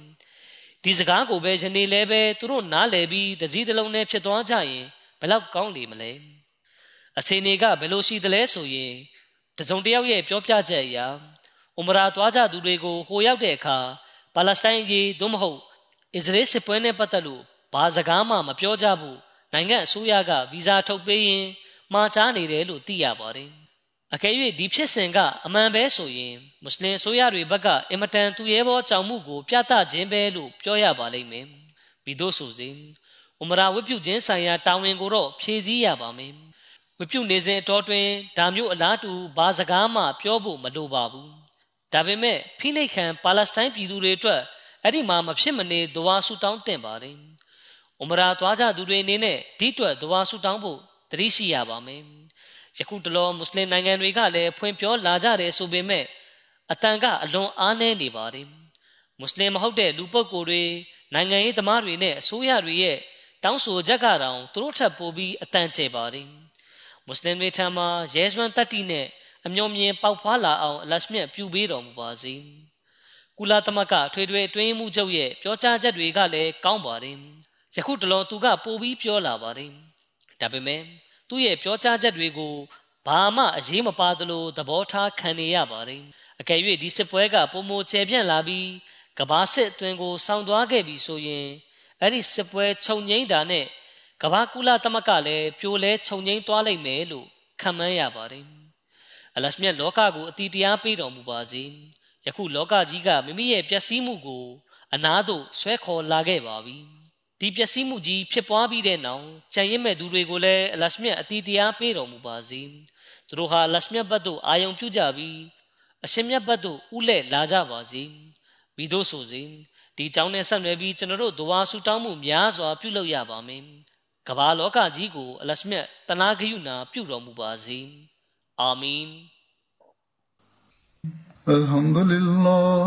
ဒီစကားကိုပဲယနေ့လည်းပဲသူတို့နားလည် ပြီးတစည်းတစ်လုံးနဲ့ဖြစ်သွားကြရင်ဘယ်လောက်ကောင်းလေမလဲအချိန်တွေကဘယ်လိုရှိသလဲဆိုရင်တစုံတစ်ယောက်ရဲ့ပြောပြချက်အရဥမရာသွားကြသူတွေကိုဟိုရောက်တဲ့အခါပါလက်စတိုင်းရေးသို့မဟုတ်အစ္စရေးစစ်ပွဲနဲ့ပတ်သက်လို့ဘာစကားမှမပြောကြဘူးနိုင်ငံအစိုးရကဗီဇာထုတ်ပေးရင်မှားချနေတယ်လို့သိရပါတယ်အကယ်၍ဒီဖြစ်စဉ်ကအမှန်ပဲဆိုရင်မွတ်စလင်ဆိုရတွေဘက်ကအင်မတန်သူရဲဘောကြောင်မှုကိုပြသခြင်းပဲလို့ပြောရပါလိမ့်မယ်။ပြီးတော့ဆိုစဉ်ဥမရာဝတ်ပြုခြင်းဆိုင်ရာတာဝန်ကိုတော့ဖြည့်ဆည်းရပါမယ်။ဝတ်ပြုနေစဉ်အတော်တွင်ဒါမျိုးအလားတူဘာစကားမှပြောဖို့မလိုပါဘူး။ဒါပေမဲ့ဖိနှိတ်ခံပါလက်စတိုင်းပြည်သူတွေအတွက်အဲ့ဒီမှာမဖြစ်မနေဒဝါဆူတောင်းတင်ပါတယ်။ဥမရာသွားကြသူတွေအနေနဲ့ဒီအတွက်ဒဝါဆူတောင်းဖို့ တတိရှိရပါမယ်။ယခုတလောမွတ်စလင်နိုင်ငံတွေကလည်းဖွင့်ပြောလာကြတယ်ဆိုပေမဲ့အတန်ကအလွန်အားနည်းနေပါတယ်မွတ်စလင်မဟုတ်တဲ့လူပုဂ္ဂိုလ်တွေနိုင်ငံရေးသမားတွေနဲ့အစိုးရတွေရဲ့တောင်းဆိုချက်ကတော့သူတို့ထပ်ပိုပြီးအတန်ကျပါတယ်မွတ်စလင်တွေထံမှာရဲစွမ်းတတ္တိနဲ့အမျော်မြင်ပေါက်ဖွာလာအောင်အလတ်မြတ်ပြုပေးတော်မူပါစေကုလသမဂ္ဂထွေထွေအတွင်းမှုချုပ်ရဲ့ပြောကြားချက်တွေကလည်းကောင်းပါတယ်ယခုတလောသူကပိုပြီးပြောလာပါတယ် ဒါပေမဲ့သူ့ရဲ့ပြောကြားချက်တွေကိုဘာမှအရေးမပါသလိုသဘောထားခံနေရပါတယ်အကယ်၍ဒီစစ်ပွဲကပုံမချေပြန့်လာပြီးကဘာစစ်အတွင်ကိုဆောင်းသွားခဲ့ပြီဆိုရင်အဲ့ဒီစစ်ပွဲခြုံငိမ့်တာနဲ့ကဘာကုလသမဂ္ဂလည်းပြိုလဲခြုံငိမ့်သွားလိမ့်မယ်လို့ခန့်မှန်းရပါတယ်အလရှမြတ်လောကကိုအတီတရားပေးတော်မူပါစေယခုလောကကြီးကမိမိရဲ့ပျက်စီးမှုကိုအနာသို့ဆွဲခေါ်လာခဲ့ပါပြီ ဒီပျက်စီးမှုကြီးဖြစ်ပွားပြီးတဲ့နောက်ကြံရစ်မဲ့သူတွေကိုလည်းအလရှမြတ်အတီတရားပေးတော်မူပါစေသူတို့ဟာအလရှမြတ်ဘတ်သို့အာယုံပြုကြပြီးအရှင်မြတ်ဘတ်သို့ဥလဲလာကြပါစေမိတို့ဆိုစဉ်ဒီကြောင်းနဲ့ဆက်နွယ်ပြီးကျွန်တော်တို့ဒဝါဆူတောင်းမှုများစွာပြုလုပ်ရပါမယ်ကမ္ဘာလောကကြီးကိုအလရှမြတ်တနာဂယုဏပြုတော်မူပါစေအာမင်
الحمد لله